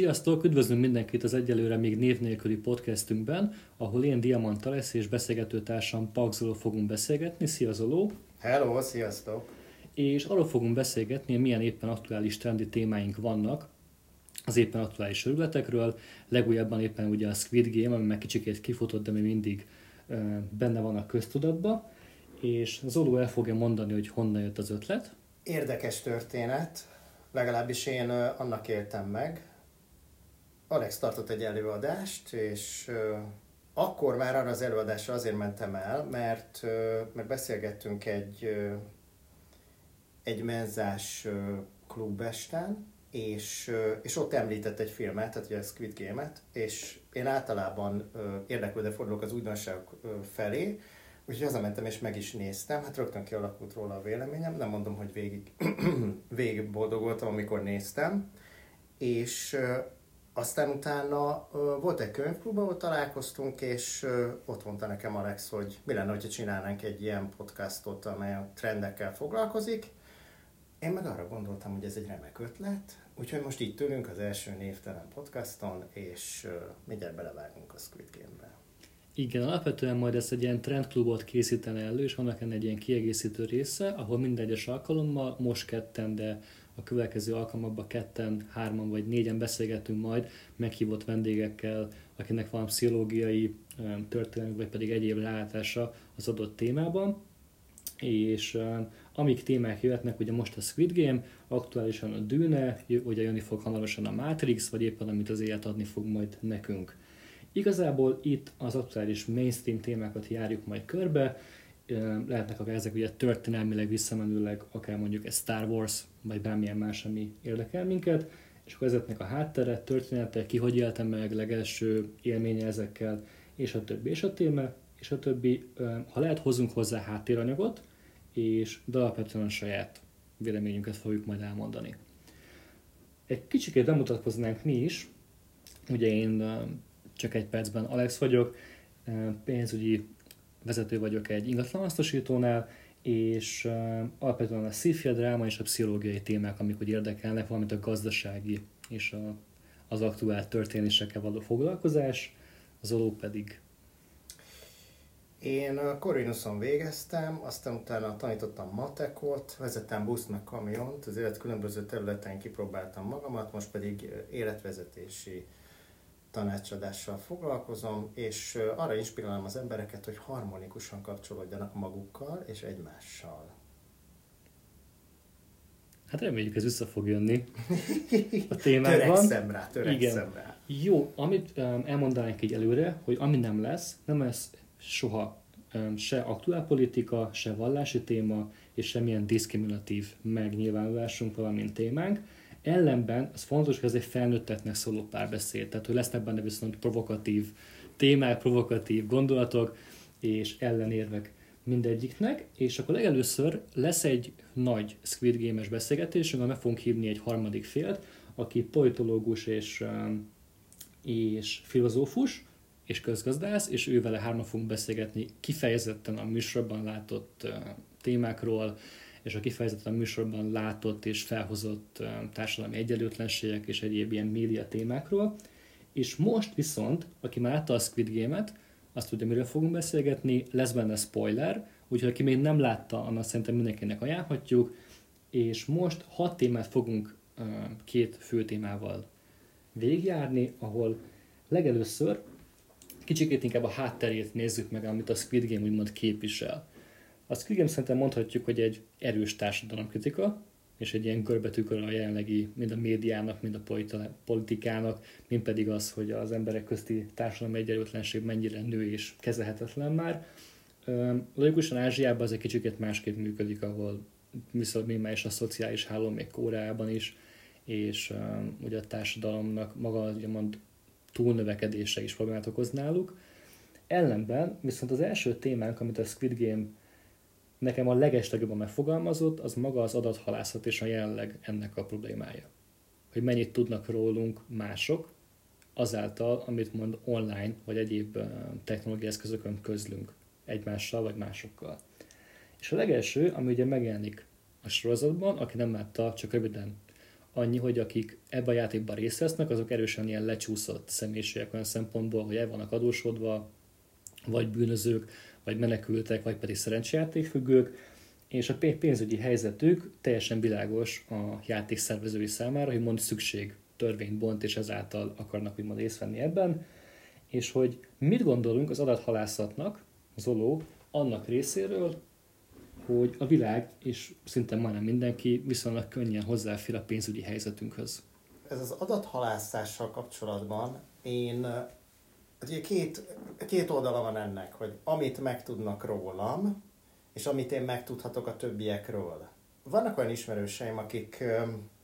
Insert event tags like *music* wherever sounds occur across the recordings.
Sziasztok! Üdvözlünk mindenkit az egyelőre még név nélküli podcastünkben, ahol én Diamant lesz és beszélgetőtársam Pagzoló fogunk beszélgetni. Szia Zoló! Hello, sziasztok! És arról fogunk beszélgetni, milyen éppen aktuális trendi témáink vannak az éppen aktuális örületekről. Legújabban éppen ugye a Squid Game, ami meg kicsikét kifutott, de még mindig benne van a köztudatban. És Zoló el fogja mondani, hogy honnan jött az ötlet. Érdekes történet, legalábbis én annak éltem meg. Alex tartott egy előadást, és akkor már arra az előadásra azért mentem el, mert, mert beszélgettünk egy, egy menzás klubesten, és, és ott említett egy filmet, tehát ugye a Squid Game-et, és én általában érdeklődve fordulok az újdonságok felé, Úgyhogy hazamentem és meg is néztem, hát rögtön kialakult róla a véleményem, nem mondom, hogy végig, *clears throat* végig boldog voltam, amikor néztem, és aztán utána volt egy könyvklub, ahol találkoztunk, és ott mondta nekem Alex, hogy mi lenne, hogyha csinálnánk egy ilyen podcastot, amely a trendekkel foglalkozik. Én meg arra gondoltam, hogy ez egy remek ötlet, úgyhogy most itt tőlünk az első névtelen podcaston, és mindjárt belevágunk a Squid Game-be. Igen, alapvetően majd ezt egy ilyen trendklubot készítene elő, és ennek egy ilyen kiegészítő része, ahol minden egyes alkalommal, most ketten, de a következő alkalmakban ketten, hárman vagy négyen beszélgetünk majd meghívott vendégekkel, akinek van pszichológiai, történelmi vagy pedig egyéb rálátása az adott témában. És amik témák jöhetnek, ugye most a Squid Game, aktuálisan a Dűne, ugye jönni fog hamarosan a Matrix, vagy éppen amit az élet adni fog majd nekünk. Igazából itt az aktuális mainstream témákat járjuk majd körbe, lehetnek akár ezek ugye történelmileg visszamenőleg, akár mondjuk egy Star Wars, vagy bármilyen más, ami érdekel minket, és akkor ezeknek a háttere, története, ki hogy élte meg, legelső élménye ezekkel, és a többi, és a téma, és a többi. Ha lehet, hozunk hozzá háttéranyagot, és de alapvetően a saját véleményünket fogjuk majd elmondani. Egy kicsikét bemutatkoznánk mi is, ugye én csak egy percben Alex vagyok, pénzügyi vezető vagyok egy ingatlanhasznosítónál, és alapvetően a szifia, dráma és a pszichológiai témák, amik úgy érdekelnek, valamint a gazdasági és a, az aktuál történésekkel való foglalkozás, az oló pedig. Én a Corinuson végeztem, aztán utána tanítottam matekot, vezettem buszt meg kamiont, az élet különböző területein kipróbáltam magamat, most pedig életvezetési tanácsadással foglalkozom, és arra inspirálom az embereket, hogy harmonikusan kapcsolódjanak magukkal és egymással. Hát reméljük ez vissza fog jönni a *laughs* témában. törekszem rá, törekszem Igen. rá. Jó, amit um, elmondanánk így előre, hogy ami nem lesz, nem lesz soha um, se aktuálpolitika, se vallási téma, és semmilyen diszkriminatív megnyilvánulásunk, valamint témánk, Ellenben az fontos, hogy ez egy felnőttetnek szóló párbeszéd, tehát hogy lesznek benne viszont provokatív témák, provokatív gondolatok és ellenérvek mindegyiknek, és akkor legelőször lesz egy nagy Squid Game-es beszélgetésünk, meg fogunk hívni egy harmadik félt, aki politológus és, um, és filozófus, és közgazdász, és ővele hárman fogunk beszélgetni kifejezetten a műsorban látott uh, témákról, és a kifejezetten műsorban látott és felhozott társadalmi egyenlőtlenségek és egyéb ilyen média témákról. És most viszont, aki már látta a Squid Game-et, azt tudja, miről fogunk beszélgetni, lesz benne spoiler, úgyhogy aki még nem látta, annak szerintem mindenkinek ajánlhatjuk, és most hat témát fogunk két fő témával végigjárni, ahol legelőször kicsikét inkább a hátterét nézzük meg, amit a Squid Game úgymond képvisel. A Squid Game szerintem mondhatjuk, hogy egy erős társadalomkritika, és egy ilyen görbetűkör a jelenlegi, mind a médiának, mind a politikának, mind pedig az, hogy az emberek közti társadalmi egyenlőtlenség mennyire nő és kezelhetetlen már. Logikusan Ázsiában az egy kicsit másképp működik, ahol viszont még már is a szociális háló még Koreában is, és um, ugye a társadalomnak maga ugye mond, túlnövekedése is problémát okoz náluk. Ellenben viszont az első témánk, amit a Squid Game nekem a legeslegjobban megfogalmazott, az maga az adathalászat és a jelenleg ennek a problémája. Hogy mennyit tudnak rólunk mások, azáltal, amit mond online vagy egyéb technológiai eszközökön közlünk egymással vagy másokkal. És a legelső, ami ugye megjelenik a sorozatban, aki nem látta, csak röviden annyi, hogy akik ebben a játékban részt vesznek, azok erősen ilyen lecsúszott személyiségek olyan szempontból, hogy el vannak adósodva, vagy bűnözők, vagy menekültek, vagy pedig szerencsejátékfüggők, és a pénzügyi helyzetük teljesen világos a játék szervezői számára, hogy mond szükség törvényt bont, és ezáltal akarnak úgymond részt venni ebben, és hogy mit gondolunk az adathalászatnak, Zoló, annak részéről, hogy a világ, és szinte majdnem mindenki viszonylag könnyen hozzáfér a pénzügyi helyzetünkhöz. Ez az adathalászással kapcsolatban én ugye két, két oldala van ennek, hogy amit megtudnak rólam, és amit én megtudhatok a többiekről. Vannak olyan ismerőseim, akik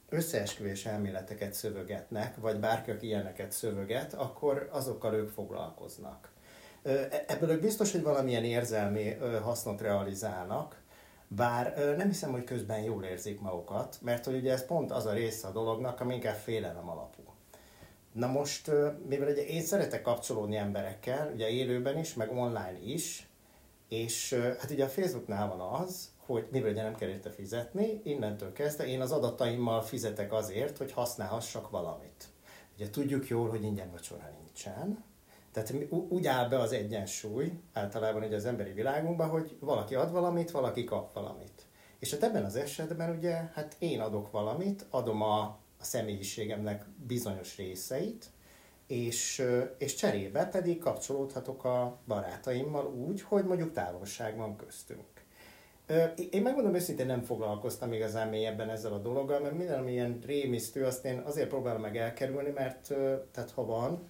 összeesküvés elméleteket szövögetnek, vagy bárki, aki ilyeneket szövöget, akkor azokkal ők foglalkoznak. E-, ebből ők biztos, hogy valamilyen érzelmi hasznot realizálnak, bár nem hiszem, hogy közben jól érzik magukat, mert hogy ugye ez pont az a része a dolognak, ami inkább félelem alapú. Na most, mivel ugye én szeretek kapcsolódni emberekkel, ugye élőben is, meg online is, és hát ugye a Facebooknál van az, hogy mivel ugye nem kell érte fizetni, innentől kezdve én az adataimmal fizetek azért, hogy használhassak valamit. Ugye tudjuk jól, hogy ingyen vacsora nincsen, tehát úgy áll be az egyensúly általában ugye az emberi világunkban, hogy valaki ad valamit, valaki kap valamit. És hát ebben az esetben ugye, hát én adok valamit, adom a, személyiségemnek bizonyos részeit, és, és cserébe pedig kapcsolódhatok a barátaimmal úgy, hogy mondjuk távolság van köztünk. Én megmondom őszintén nem foglalkoztam igazán mélyebben ezzel a dologgal, mert minden, ami ilyen rémisztő, azt én azért próbálom meg elkerülni, mert tehát ha van,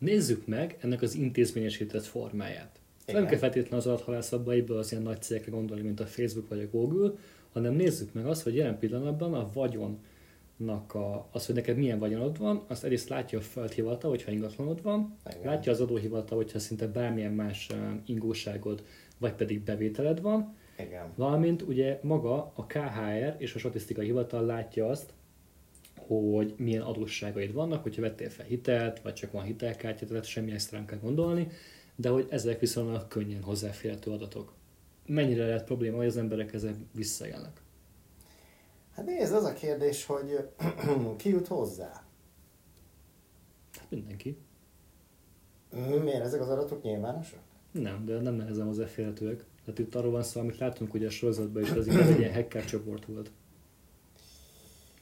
Nézzük meg ennek az intézményesített formáját. Igen. Nem kell feltétlenül az adathalászatba ebből az ilyen nagy cégekre gondolni, mint a Facebook vagy a Google, hanem nézzük meg azt, hogy jelen pillanatban a vagyonnak a, az, hogy neked milyen vagyonod van, azt egyrészt látja a földhivatal, hogyha ingatlanod van, Igen. látja az adóhivatal, hogyha szinte bármilyen más ingóságod, vagy pedig bevételed van, Igen. valamint ugye maga a KHR és a statisztikai hivatal látja azt, hogy milyen adósságaid vannak, hogyha vettél fel hitelt, vagy csak van hitelkártya, tehát semmi extra nem kell gondolni, de hogy ezek viszonylag könnyen hozzáférhető adatok. Mennyire lehet probléma, hogy az emberek ezek visszajelnek? Hát nézd, az a kérdés, hogy *clears throat* ki jut hozzá? Hát mindenki. Miért ezek az adatok nyilvánosak? Nem, de nem nehezen hozzáférhetőek. Tehát itt arról van szó, amit látunk ugye a sorozatban is, az inkább egy ilyen hacker csoport volt.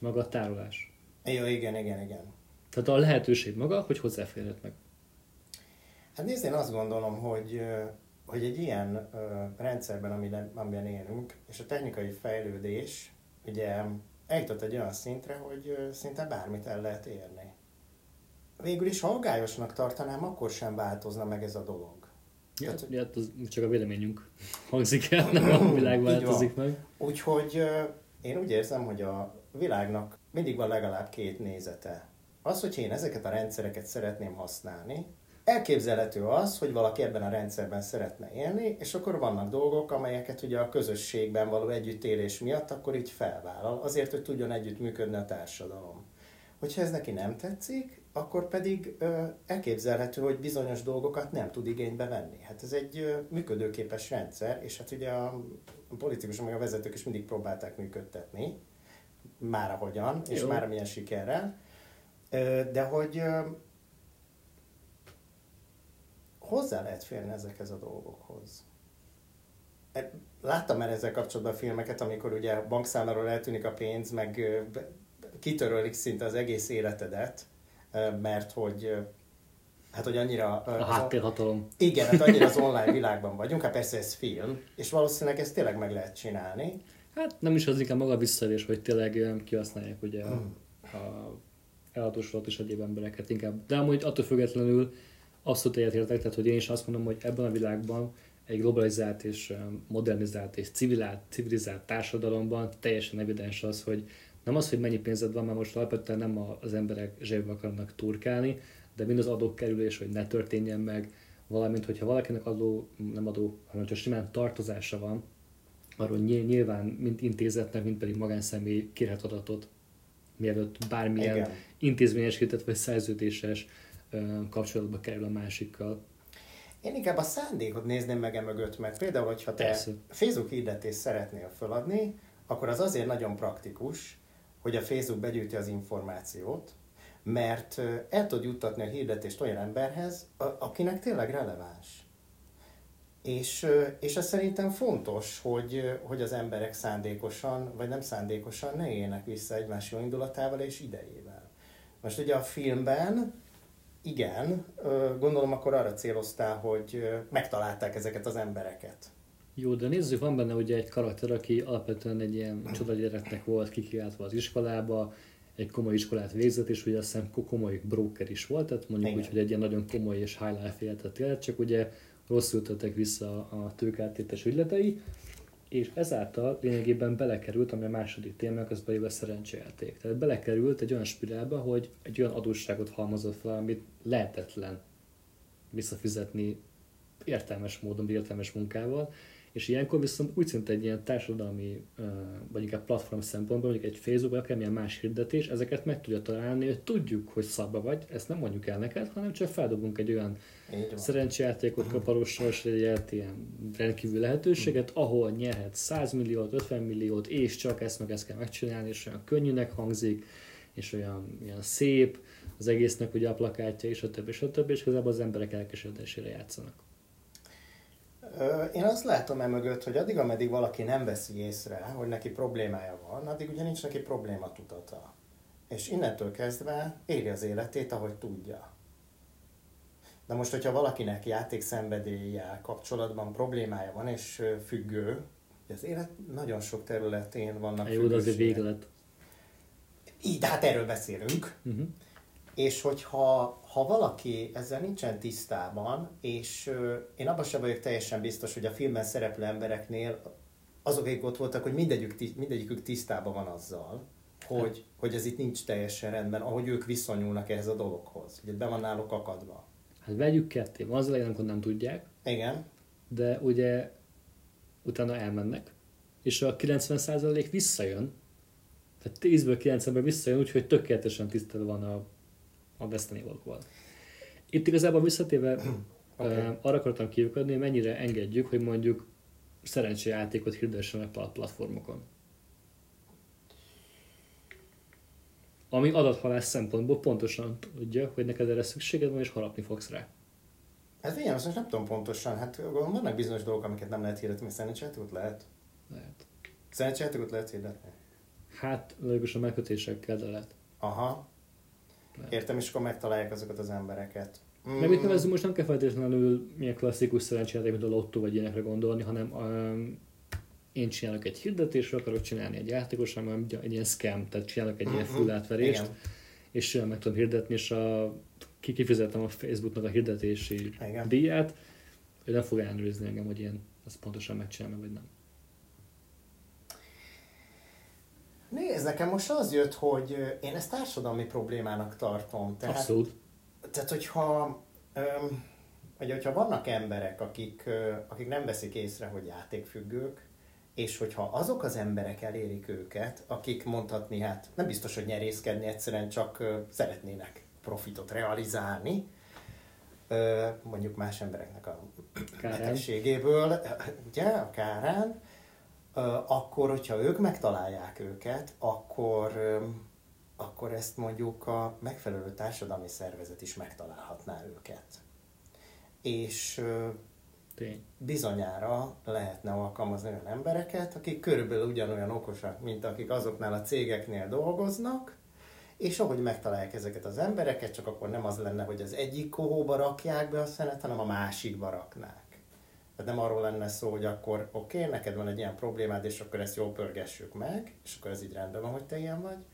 Maga a tárolás. Jó, igen, igen, igen. Tehát a lehetőség maga, hogy hozzáférhet meg. Hát nézd, én azt gondolom, hogy, hogy egy ilyen rendszerben, amiben, amiben élünk, és a technikai fejlődés ugye eljutott egy olyan szintre, hogy szinte bármit el lehet érni. Végül is, ha aggályosnak tartanám, akkor sem változna meg ez a dolog. Ja, Tehát, ja, az csak a véleményünk *laughs* hangzik el, nem a világ változik meg. Úgyhogy én úgy érzem, hogy a világnak mindig van legalább két nézete. Az, hogy én ezeket a rendszereket szeretném használni, elképzelhető az, hogy valaki ebben a rendszerben szeretne élni, és akkor vannak dolgok, amelyeket ugye a közösségben való együttélés miatt akkor így felvállal, azért, hogy tudjon együtt működni a társadalom. Hogyha ez neki nem tetszik, akkor pedig ö, elképzelhető, hogy bizonyos dolgokat nem tud igénybe venni. Hát ez egy ö, működőképes rendszer, és hát ugye a politikusok, meg a vezetők is mindig próbálták működtetni, már ahogyan, és Jó. már milyen sikerrel, de hogy hozzá lehet férni ezekhez a dolgokhoz. E, láttam már ezzel kapcsolatban filmeket, amikor ugye a bankszámláról eltűnik a pénz, meg kitörölik szinte az egész életedet, mert hogy hát hogy annyira... A háttérhatalom. Igen, hát annyira az *laughs* online világban vagyunk, hát persze ez film, és valószínűleg ezt tényleg meg lehet csinálni. Hát nem is az inkább maga visszaélés, hogy tényleg kihasználják ugye a, a eladósodott és egyéb embereket inkább. De amúgy attól függetlenül abszolút egyetértek, tehát hogy én is azt mondom, hogy ebben a világban egy globalizált és modernizált és civilizált, civilizált társadalomban teljesen evidens az, hogy nem az, hogy mennyi pénzed van, mert most alapvetően nem az emberek zsebbe akarnak turkálni, de mind az adókerülés, hogy ne történjen meg, valamint, hogyha valakinek adó, nem adó, hanem csak simán tartozása van, arról nyilván mint intézetnek, mint pedig magánszemély kérhet adatot, mielőtt bármilyen Igen. intézményesített vagy szerződéses kapcsolatba kerül a másikkal. Én inkább a szándékot nézném meg e mögött, mert például, hogyha te Persze. Facebook hirdetést szeretnél feladni, akkor az azért nagyon praktikus, hogy a Facebook begyűjti az információt, mert el tud juttatni a hirdetést olyan emberhez, akinek tényleg releváns. És, és ez szerintem fontos, hogy, hogy az emberek szándékosan, vagy nem szándékosan ne éljenek vissza egymás jó indulatával és idejével. Most ugye a filmben, igen, gondolom akkor arra céloztál, hogy megtalálták ezeket az embereket. Jó, de nézzük, van benne ugye egy karakter, aki alapvetően egy ilyen csodagyereknek volt kikiáltva az iskolába, egy komoly iskolát végzett, és ugye azt hiszem komoly broker is volt, tehát mondjuk Igen. úgy, hogy egy ilyen nagyon komoly és high life életet élt, csak ugye rosszul tettek vissza a tőkártétes ügyletei, és ezáltal lényegében belekerült, ami a második témák, az pedig a szerencsejáték. Tehát belekerült egy olyan spirálba, hogy egy olyan adósságot halmozott fel, amit lehetetlen visszafizetni értelmes módon, értelmes munkával, és ilyenkor viszont úgy szinte egy ilyen társadalmi, vagy inkább platform szempontból, mondjuk egy Facebook, vagy akármilyen más hirdetés, ezeket meg tudja találni, hogy tudjuk, hogy szabba vagy, ezt nem mondjuk el neked, hanem csak feldobunk egy olyan szerencsejátékot, kaparossors, egy ilyen rendkívül lehetőséget, ahol nyerhet 100 milliót, 50 milliót, és csak ezt meg ezt kell megcsinálni, és olyan könnyűnek hangzik, és olyan, olyan szép, az egésznek ugye a plakátja, és a többi, és a többi, és igazából az emberek elkeseredésére játszanak. Én azt látom emögött, hogy addig, ameddig valaki nem veszi észre, hogy neki problémája van, addig ugye nincs neki probléma tudata. És innentől kezdve éri az életét, ahogy tudja. De most, hogyha valakinek játékszenvedéllyel kapcsolatban problémája van, és függő, az élet nagyon sok területén vannak Jó, de azért véglet. Így, hát erről beszélünk. Uh-huh. És hogyha ha valaki ezzel nincsen tisztában, és euh, én abban sem vagyok teljesen biztos, hogy a filmben szereplő embereknél azok, akik ott voltak, hogy mindegyik, mindegyikük tisztában van azzal, hogy, hogy ez itt nincs teljesen rendben, ahogy ők viszonyulnak ehhez a dologhoz. Ugye be van náluk akadva. Hát vegyük ketté. Van az elején, amikor nem tudják. Igen. De ugye utána elmennek, és a 90% visszajön, tehát 10-ből 90-ből visszajön, úgyhogy tökéletesen tisztel van a a veszteni valóval. Itt igazából visszatérve okay. arra akartam kiukadni, mennyire engedjük, hogy mondjuk szerencséjátékot hirdessenek a platformokon. Ami adathalás szempontból pontosan tudja, hogy neked erre szükséged van, és harapni fogsz rá. Hát igen, most nem tudom pontosan. Hát vannak bizonyos dolgok, amiket nem lehet hirdetni, mert szerencséjátékot lehet. Lehet. Szerencséjátékot lehet hirdetni? Hát, a megkötésekkel, de lehet. Aha. Értem, és akkor megtalálják azokat az embereket. Mm. Meg itt nevezzük, most nem kell feltétlenül milyen klasszikus szerencséjáték, mint a lottó vagy ilyenekre gondolni, hanem um, én csinálok egy hirdetésre, akarok csinálni egy játékos, hanem egy ilyen scam, tehát csinálok egy mm-hmm. ilyen full átverést, Igen. és meg tudom hirdetni, és a, ki kifizetem a Facebooknak a hirdetési Igen. díját, ő nem fog ellenőrizni engem, hogy ilyen, azt pontosan megcsinálom, vagy nem. Nézd, nekem most az jött, hogy én ezt társadalmi problémának tartom. Tehát, Abszolút. Tehát, hogyha, vagy hogyha vannak emberek, akik, akik nem veszik észre, hogy játékfüggők, és hogyha azok az emberek elérik őket, akik mondhatni, hát nem biztos, hogy nyerészkedni, egyszerűen csak szeretnének profitot realizálni, mondjuk más embereknek a betegségéből, ugye, a kárán, akkor, hogyha ők megtalálják őket, akkor, akkor ezt mondjuk a megfelelő társadalmi szervezet is megtalálhatná őket. És Tény. bizonyára lehetne alkalmazni olyan embereket, akik körülbelül ugyanolyan okosak, mint akik azoknál a cégeknél dolgoznak, és ahogy megtalálják ezeket az embereket, csak akkor nem az lenne, hogy az egyik kohóba rakják be a szenet, hanem a másikba raknák. Tehát nem arról lenne szó, hogy akkor oké, okay, neked van egy ilyen problémád, és akkor ezt jól pörgessük meg, és akkor ez így rendben van, hogy te ilyen vagy,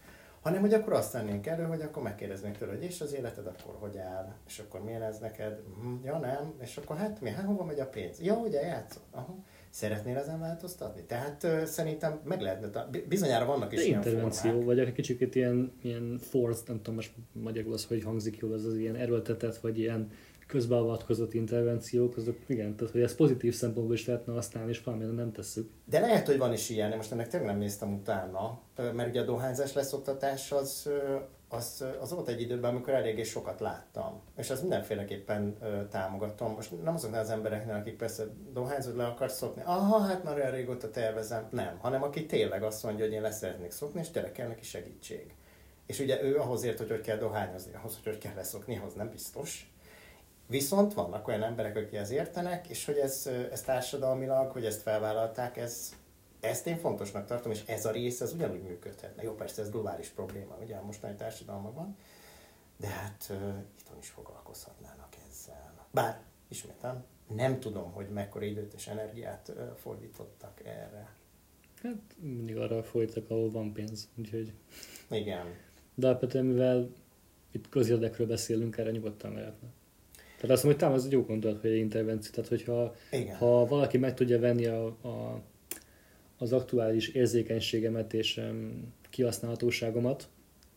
hanem hogy akkor azt tennénk elő, hogy akkor megkérdeznénk tőle, hogy és az életed akkor hogy áll, és akkor milyen ez neked, hm, ja nem, és akkor hát mi, hát hova megy a pénz? Ja, ugye játszol? Aha. Szeretnél ezen változtatni? Tehát uh, szerintem meg lehetne, bizonyára vannak is De ilyen intervenció, formák. vagy egy kicsit ilyen, ilyen forced, nem tudom most magyarul az, hogy hangzik jól, az az ilyen erőltetett, vagy ilyen közbeavatkozott intervenciók, azok igen, tehát hogy ez pozitív szempontból is lehetne használni, és valamilyen nem tesszük. De lehet, hogy van is ilyen, most ennek tényleg nem néztem utána, mert ugye a dohányzás leszoktatás az, az, az volt egy időben, amikor eléggé sokat láttam. És azt mindenféleképpen támogatom. Most nem azoknál az embereknél, akik persze dohányzót le akar szokni, aha, hát már olyan régóta tervezem. Nem, hanem aki tényleg azt mondja, hogy én leszeretnék szokni, és tényleg kell neki segítség. És ugye ő ahhoz ért, hogy hogy kell dohányozni, ahhoz, hogy hogy kell leszokni, ahhoz nem biztos. Viszont vannak olyan emberek, akik ezt értenek, és hogy ez, ez társadalmilag, hogy ezt felvállalták, ez, ezt én fontosnak tartom, és ez a rész, ez ugyanúgy működhetne. Jó, persze ez globális probléma, ugye a mostani társadalmakban, de hát uh, itthon is foglalkozhatnának ezzel. Bár, ismétem, nem tudom, hogy mekkora időt és energiát uh, fordítottak erre. Hát mindig arra folytak, ahol van pénz, úgyhogy... Igen. De alapvetően, mivel itt közérdekről beszélünk, erre nyugodtan lehetne. Tehát azt mondom, hogy az egy jó gondolat, hogy intervenció. Tehát, hogyha Igen. ha valaki meg tudja venni a, a, az aktuális érzékenységemet és um, kihasználhatóságomat,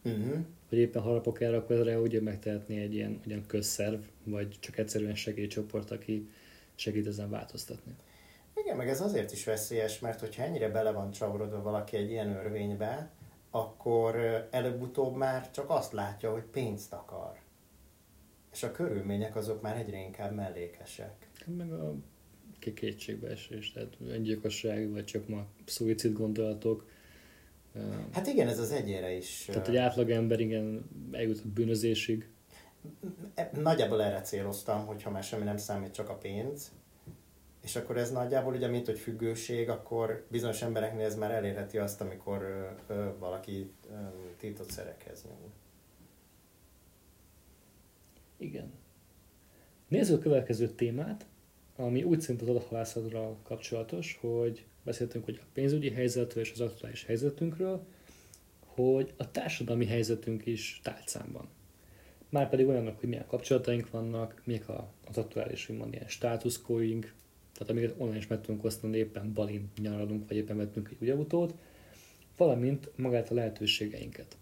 Uh-huh. hogy éppen harapok erre, akkor erre ugye megtehetné egy ilyen ugyan közszerv, vagy csak egyszerűen segélycsoport, aki segít ezen változtatni. Igen, meg ez azért is veszélyes, mert hogyha ennyire bele van csavarodva valaki egy ilyen örvénybe, akkor előbb-utóbb már csak azt látja, hogy pénzt akar. És a körülmények azok már egyre inkább mellékesek. Meg a ké- kétségbeesés, tehát öngyilkosság, vagy csak ma szuicid gondolatok. Hát igen, ez az egyére is. Tehát egy átlagember igen eljut a bűnözésig. E- Nagyjából erre céloztam, hogyha már semmi nem számít, csak a pénz. És akkor ez nagyjából ugye, mint hogy függőség, akkor bizonyos embereknél ez már elérheti azt, amikor ö, ö, valaki ö, tiltott szerekhez nyúl. Igen. Nézzük a következő témát, ami úgy szint az adathalászatra kapcsolatos, hogy beszéltünk hogy a pénzügyi helyzetről és az aktuális helyzetünkről, hogy a társadalmi helyzetünk is tálcán Már pedig olyanok, hogy milyen kapcsolataink vannak, mik az aktuális, úgymond ilyen státuszkóink, tehát amiket online is meg tudunk osztani, éppen Balin nyaralunk, vagy éppen vettünk egy új autót, valamint magát a lehetőségeinket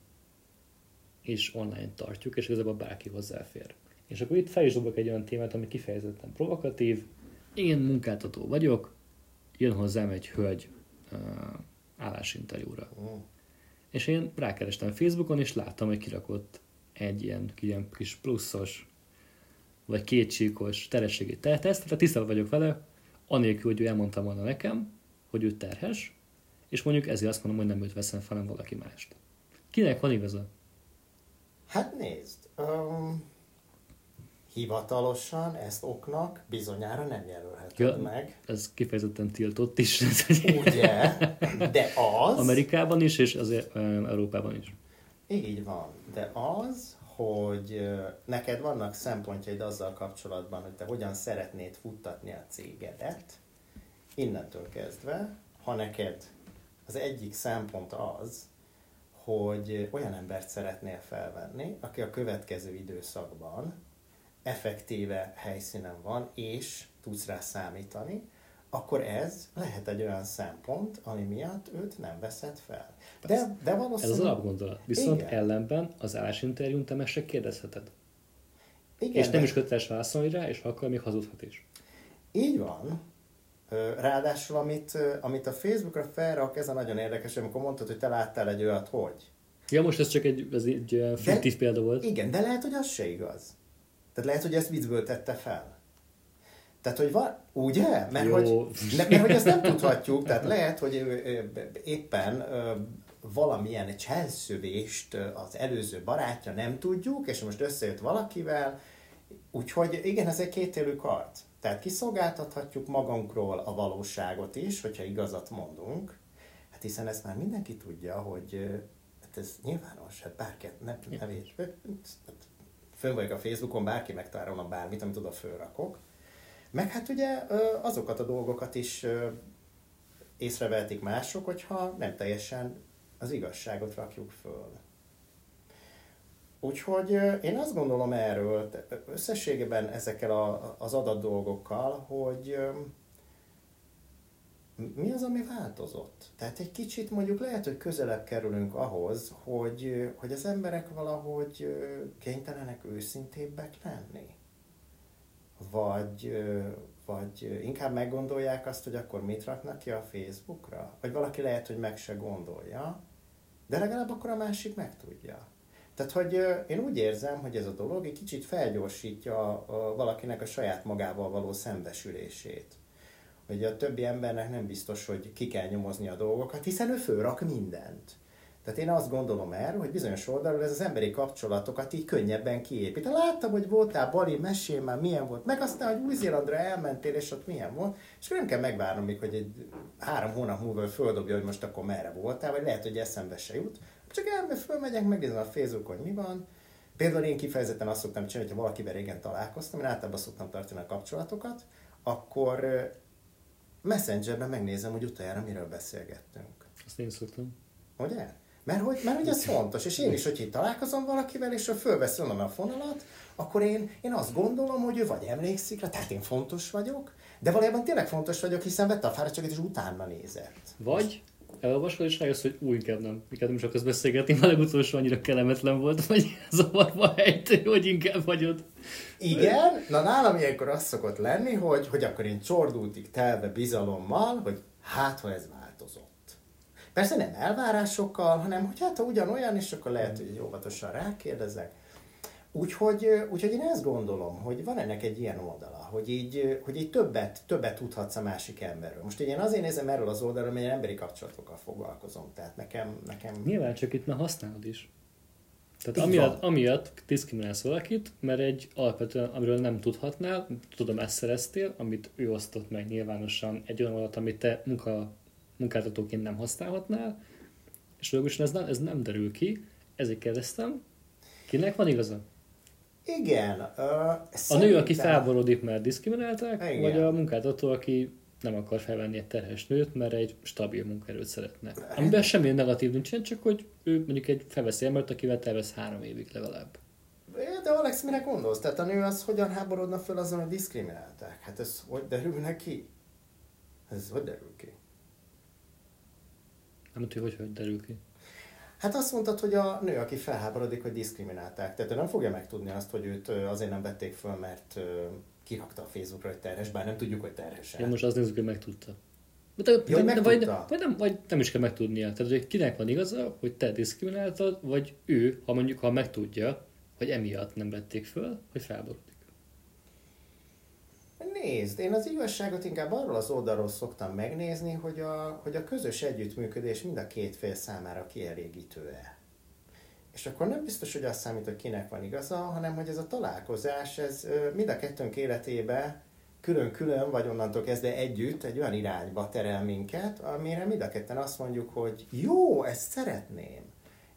is online tartjuk, és igazából bárki hozzáfér. És akkor itt fel is dobok egy olyan témát, ami kifejezetten provokatív. Én munkáltató vagyok, jön hozzám egy hölgy uh, állásinterjúra. Mm. És én rákerestem Facebookon, és láttam, hogy kirakott egy ilyen, ilyen kis pluszos, vagy kétsíkos terhességi teszt, tehát tisztában vagyok vele, anélkül, hogy ő elmondta volna nekem, hogy ő terhes, és mondjuk ezért azt mondom, hogy nem őt veszem fel, hanem valaki mást. Kinek van igaza? Hát nézd, um, hivatalosan ezt oknak bizonyára nem jelölheted Ja. meg. Ez kifejezetten tiltott is. *laughs* Ugye? De az... Amerikában is, és azért Európában is. Így van. De az, hogy neked vannak szempontjaid azzal kapcsolatban, hogy te hogyan szeretnéd futtatni a cégedet, innentől kezdve, ha neked az egyik szempont az, hogy olyan embert szeretnél felvenni, aki a következő időszakban effektíve helyszínen van, és tudsz rá számítani, akkor ez lehet egy olyan szempont, ami miatt őt nem veszed fel. De, de Ez valószínűleg... az alapgondolat. Viszont Igen. ellenben az állásinterjún te meg se kérdezheted. Igen, és nem de- is köteles válaszolni rá, és ha akar, még hazudhat is. Így van. Ráadásul, amit, amit a Facebookra felrak, ez a nagyon érdekes, amikor mondtad, hogy te láttál egy olyat, hogy. Ja, most ez csak egy, ez egy fiktív példa volt. Igen, de lehet, hogy az se igaz. Tehát lehet, hogy ezt viccből tette fel. Tehát, hogy van, ugye? Mert, Jó. hogy, ne, mert hogy ezt nem tudhatjuk, tehát lehet, hogy éppen valamilyen cselszövést az előző barátja nem tudjuk, és most összejött valakivel, úgyhogy igen, ez egy kétélű kard. Tehát kiszolgáltathatjuk magunkról a valóságot is, hogyha igazat mondunk, hát hiszen ezt már mindenki tudja, hogy hát ez nyilvános, hát bárki nem, nevét, fönn vagyok a Facebookon, bárki megtalálna bármit, amit oda fölrakok. Meg hát ugye azokat a dolgokat is észrevehetik mások, hogyha nem teljesen az igazságot rakjuk föl. Úgyhogy én azt gondolom erről, összességében ezekkel a, az adat dolgokkal, hogy mi az, ami változott? Tehát egy kicsit mondjuk lehet, hogy közelebb kerülünk ahhoz, hogy, hogy az emberek valahogy kénytelenek őszintébbek lenni. Vagy, vagy inkább meggondolják azt, hogy akkor mit raknak ki a Facebookra? Vagy valaki lehet, hogy meg se gondolja, de legalább akkor a másik megtudja. Tehát, hogy én úgy érzem, hogy ez a dolog egy kicsit felgyorsítja valakinek a saját magával való szembesülését. Hogy a többi embernek nem biztos, hogy ki kell nyomozni a dolgokat, hiszen ő fölrak mindent. Tehát én azt gondolom erről, hogy bizonyos oldalról ez az emberi kapcsolatokat így könnyebben kiépít. Láttam, hogy voltál Bali, mesél már milyen volt, meg aztán, hogy Új-Zélandra elmentél, és ott milyen volt, és nem kell megvárnom még, hogy egy három hónap múlva földobja, hogy most akkor merre voltál, vagy lehet, hogy eszembe se jut. Csak elme fölmegyek, megnézem a Facebookon, hogy mi van. Például én kifejezetten azt szoktam csinálni, hogyha valakivel régen találkoztam, én általában szoktam tartani a kapcsolatokat, akkor Messengerben megnézem, hogy utoljára miről beszélgettünk. Azt én szoktam. Ugye? Mert hogy, mert hogy ez fontos, és én is, hogy itt találkozom valakivel, és fölvesz onnan a fonalat, akkor én, én azt gondolom, hogy ő vagy emlékszik rá, tehát én fontos vagyok, de valójában tényleg fontos vagyok, hiszen vette a fáradtságot, és utána nézett. Vagy elolvasod, és rájössz, hogy új, inkább nem, inkább nem is akarsz beszélgetni, *laughs* mert legutolsó annyira kellemetlen volt, *laughs* vagy zavarba ejtő, hogy inkább vagyod. Igen, na nálam ilyenkor az szokott lenni, hogy, hogy akkor én csordultig telve bizalommal, hogy hát, ha ez változott. Persze nem elvárásokkal, hanem hogy hát ha ugyanolyan, és akkor lehet, hogy óvatosan rákérdezek. Úgyhogy, úgyhogy én ezt gondolom, hogy van ennek egy ilyen oldala, hogy így, hogy így többet, többet tudhatsz a másik emberről. Most én azért nézem erről az oldalról, mert én emberi kapcsolatokkal foglalkozom. Tehát nekem... nekem... Nyilván csak itt már használod is. Tehát amiatt, amiatt diszkriminálsz valakit, mert egy alapvetően, amiről nem tudhatnál, tudom, ezt szereztél, amit ő osztott meg nyilvánosan, egy olyan adat, amit te munka, munkáltatóként nem használhatnál, és logosan ez nem, ez nem derül ki, ezért kérdeztem, kinek van igaza? Igen. Uh, a nő, aki felborodik, mert diszkriminálták, Igen. vagy a munkáltató, aki nem akar felvenni egy terhes nőt, mert egy stabil munkaerőt szeretne. Amiben semmi negatív nincsen, csak hogy ő mondjuk egy felveszi embert, akivel tervez három évig legalább. De Alex, mire gondolsz? Tehát a nő az hogyan háborodna föl azon, hogy diszkriminálták? Hát ez hogy derül ki? Ez hogy derül ki? Nem tudja, hogy hogy derül ki. Hát azt mondtad, hogy a nő, aki felháborodik, hogy diszkriminálták. Tehát ő nem fogja megtudni azt, hogy őt azért nem vették föl, mert kirakta a Facebookra, hogy terhes, bár nem tudjuk, hogy terhes. Én most azt nézzük, hogy megtudta. De, ja, de, vagy, vagy, nem, vagy nem is kell megtudnia. Tehát, hogy kinek van igaza, hogy te diszkrimináltad, vagy ő, ha mondjuk, ha megtudja, hogy emiatt nem vették föl, hogy felborodik. Nézd, én az igazságot inkább arról az oldalról szoktam megnézni, hogy a, hogy a közös együttműködés mind a két fél számára kielégítő-e. És akkor nem biztos, hogy azt számít, hogy kinek van igaza, hanem hogy ez a találkozás, ez mind a kettőnk életébe külön-külön, vagy onnantól kezdve együtt egy olyan irányba terel minket, amire mind a ketten azt mondjuk, hogy jó, ezt szeretném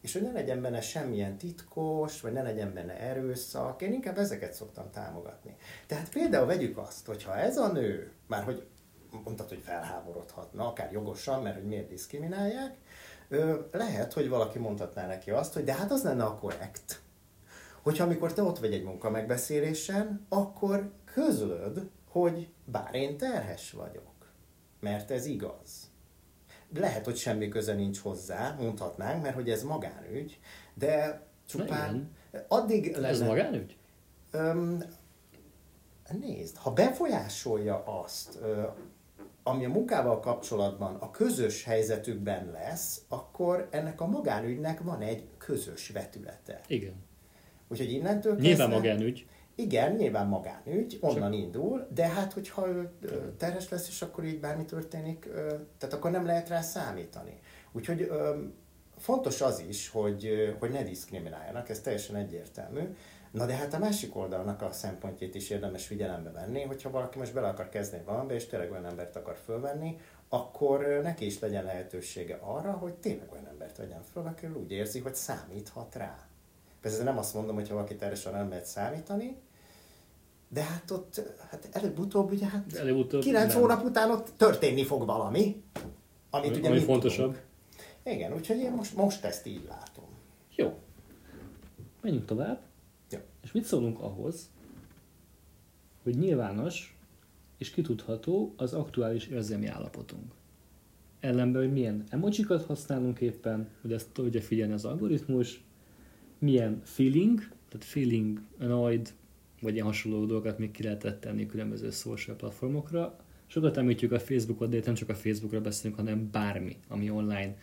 és hogy ne legyen benne semmilyen titkos, vagy ne legyen benne erőszak, én inkább ezeket szoktam támogatni. Tehát például vegyük azt, hogyha ez a nő, már hogy mondtad, hogy felháborodhatna, akár jogosan, mert hogy miért diszkriminálják, lehet, hogy valaki mondhatná neki azt, hogy de hát az lenne a korrekt, hogyha amikor te ott vagy egy munka megbeszélésen, akkor közlöd, hogy bár én terhes vagyok, mert ez igaz lehet, hogy semmi köze nincs hozzá, mondhatnánk, mert hogy ez magánügy, de csupán addig lenne... Ez magánügy? Öm, nézd, ha befolyásolja azt, ami a munkával kapcsolatban a közös helyzetükben lesz, akkor ennek a magánügynek van egy közös vetülete. Igen. Úgyhogy innentől kezdve... Nyilván magánügy. Igen, nyilván magánügy, onnan Csak... indul, de hát hogyha ő terhes lesz, és akkor így bármi történik, tehát akkor nem lehet rá számítani. Úgyhogy fontos az is, hogy, hogy ne diszkrimináljanak, ez teljesen egyértelmű. Na de hát a másik oldalnak a szempontjét is érdemes figyelembe venni, hogyha valaki most bele akar kezdeni valamibe, és tényleg olyan embert akar fölvenni, akkor neki is legyen lehetősége arra, hogy tényleg olyan embert vegyen föl, aki úgy érzi, hogy számíthat rá. Persze nem azt mondom, hogy ha valaki teresen nem lehet számítani, de hát ott, hát előbb-utóbb, ugye hát előbb-utóbb 9 nem. hónap után ott történni fog valami, amit ami, ugye ami fontosabb. Tudunk. Igen, úgyhogy én most, most ezt így látom. Jó. Menjünk tovább. Jó. És mit szólunk ahhoz, hogy nyilvános és kitudható az aktuális érzelmi állapotunk. Ellenben, hogy milyen emojikat használunk éppen, hogy ezt tudja figyelni az algoritmus, milyen feeling, tehát feeling, annoyed, vagy ilyen hasonló dolgokat még ki lehetett tenni különböző social platformokra. Sokat említjük a Facebookot, de nem csak a Facebookra beszélünk, hanem bármi, ami online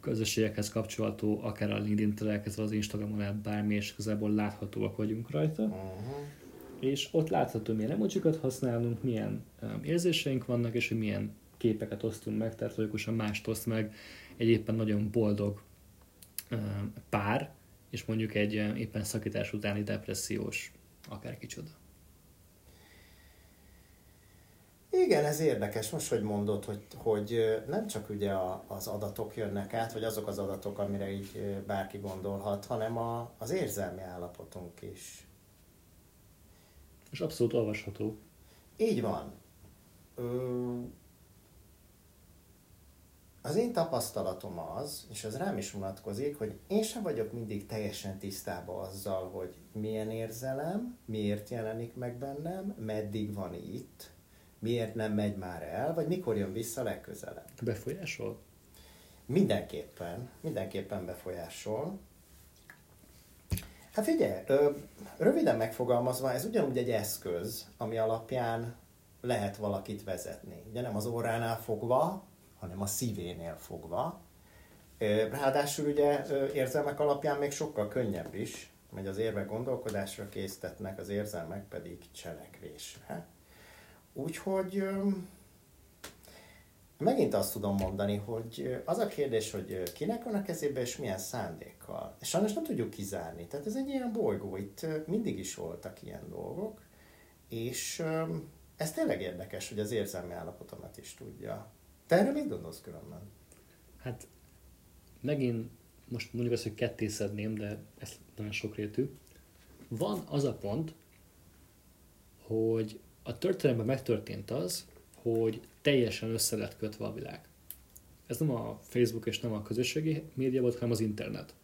közösségekhez kapcsolható, akár a LinkedIn-től elkezdve az Instagramon át bármi, és igazából láthatóak vagyunk rajta. Uh-huh. És ott látható, milyen emojikat használunk, milyen um, érzéseink vannak, és hogy milyen képeket osztunk meg, tehát logikusan mást oszt meg egy éppen nagyon boldog um, pár, és mondjuk egy um, éppen szakítás utáni depressziós akár kicsoda. Igen, ez érdekes most, hogy mondod, hogy, hogy nem csak ugye az adatok jönnek át, vagy azok az adatok, amire így bárki gondolhat, hanem a, az érzelmi állapotunk is. És abszolút olvasható. Így van. Ö, az én tapasztalatom az, és ez rám is vonatkozik, hogy én sem vagyok mindig teljesen tisztában azzal, hogy milyen érzelem, miért jelenik meg bennem, meddig van itt, miért nem megy már el, vagy mikor jön vissza legközelebb. Befolyásol? Mindenképpen, mindenképpen befolyásol. Hát figyelj, röviden megfogalmazva, ez ugyanúgy egy eszköz, ami alapján lehet valakit vezetni. Ugye nem az óránál fogva, hanem a szívénél fogva. Ráadásul ugye érzelmek alapján még sokkal könnyebb is, hogy az érvek gondolkodásra késztetnek, az érzelmek pedig cselekvésre. Úgyhogy megint azt tudom mondani, hogy az a kérdés, hogy kinek van a kezében és milyen szándékkal. És sajnos nem tudjuk kizárni. Tehát ez egy ilyen bolygó, itt mindig is voltak ilyen dolgok, és ez tényleg érdekes, hogy az érzelmi állapotomat is tudja. Te erre mit gondolsz különben? Hát megint most mondjuk azt, hogy ketté szedném, de ez nagyon sokrétű. Van az a pont, hogy a történelemben megtörtént az, hogy teljesen össze lett kötve a világ. Ez nem a Facebook és nem a közösségi média volt, hanem az internet.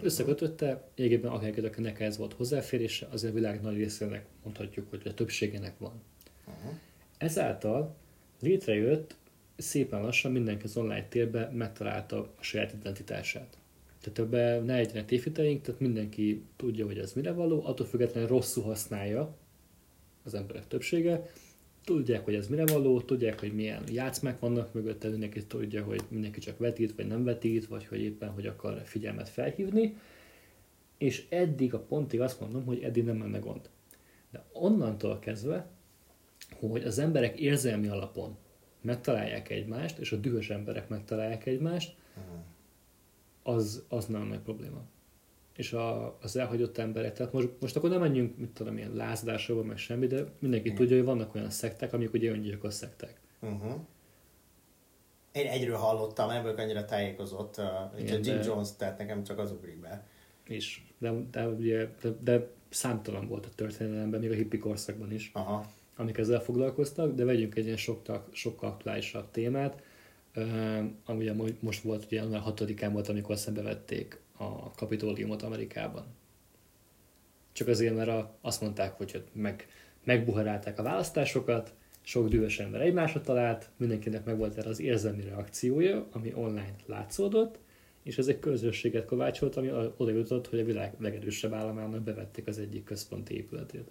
Összekötötte, egyébként akárkinek ez volt hozzáférése, az a világ nagy részének mondhatjuk, hogy a többségének van. Uh-huh. Ezáltal létrejött szépen lassan mindenki az online térben megtalálta a saját identitását. Tehát ebben ne legyenek tévhiteink, tehát mindenki tudja, hogy ez mire való, attól függetlenül rosszul használja, az emberek többsége, tudják, hogy ez mire való, tudják, hogy milyen játszmák vannak mögötte, mindenki tudja, hogy mindenki csak vetít, vagy nem vetít, vagy hogy éppen, hogy akar figyelmet felhívni, és eddig a pontig azt mondom, hogy eddig nem menne gond. De onnantól kezdve, hogy az emberek érzelmi alapon megtalálják egymást, és a dühös emberek megtalálják egymást, az, az nagyon nagy probléma és a, az elhagyott emberek. Tehát most, most akkor nem menjünk, mit tudom, ilyen lázadásról, meg semmi, de mindenki uh-huh. tudja, hogy vannak olyan szektek, amik ugye öngyilkos szektek. Uh-huh. Én egyről hallottam, ebből annyira tájékozott, uh, Igen, Jim de... Jones, tehát nekem csak az ugrik be. Is, de, de, ugye, de, de számtalan volt a történelemben, még a hippi korszakban is, Aha. Amik ezzel foglalkoztak, de vegyünk egy ilyen sokkal, sokkal aktuálisabb témát, ami ugye most volt, ugye január 6-án volt, amikor szembevették a kapitóliumot Amerikában. Csak azért, mert a, azt mondták, hogy meg, megbuharálták a választásokat, sok dühös ember egymásra talált, mindenkinek megvolt erre az érzelmi reakciója, ami online látszódott, és ez egy közösséget kovácsolt, ami oda jutott, hogy a világ legerősebb államának bevették az egyik központi épületét.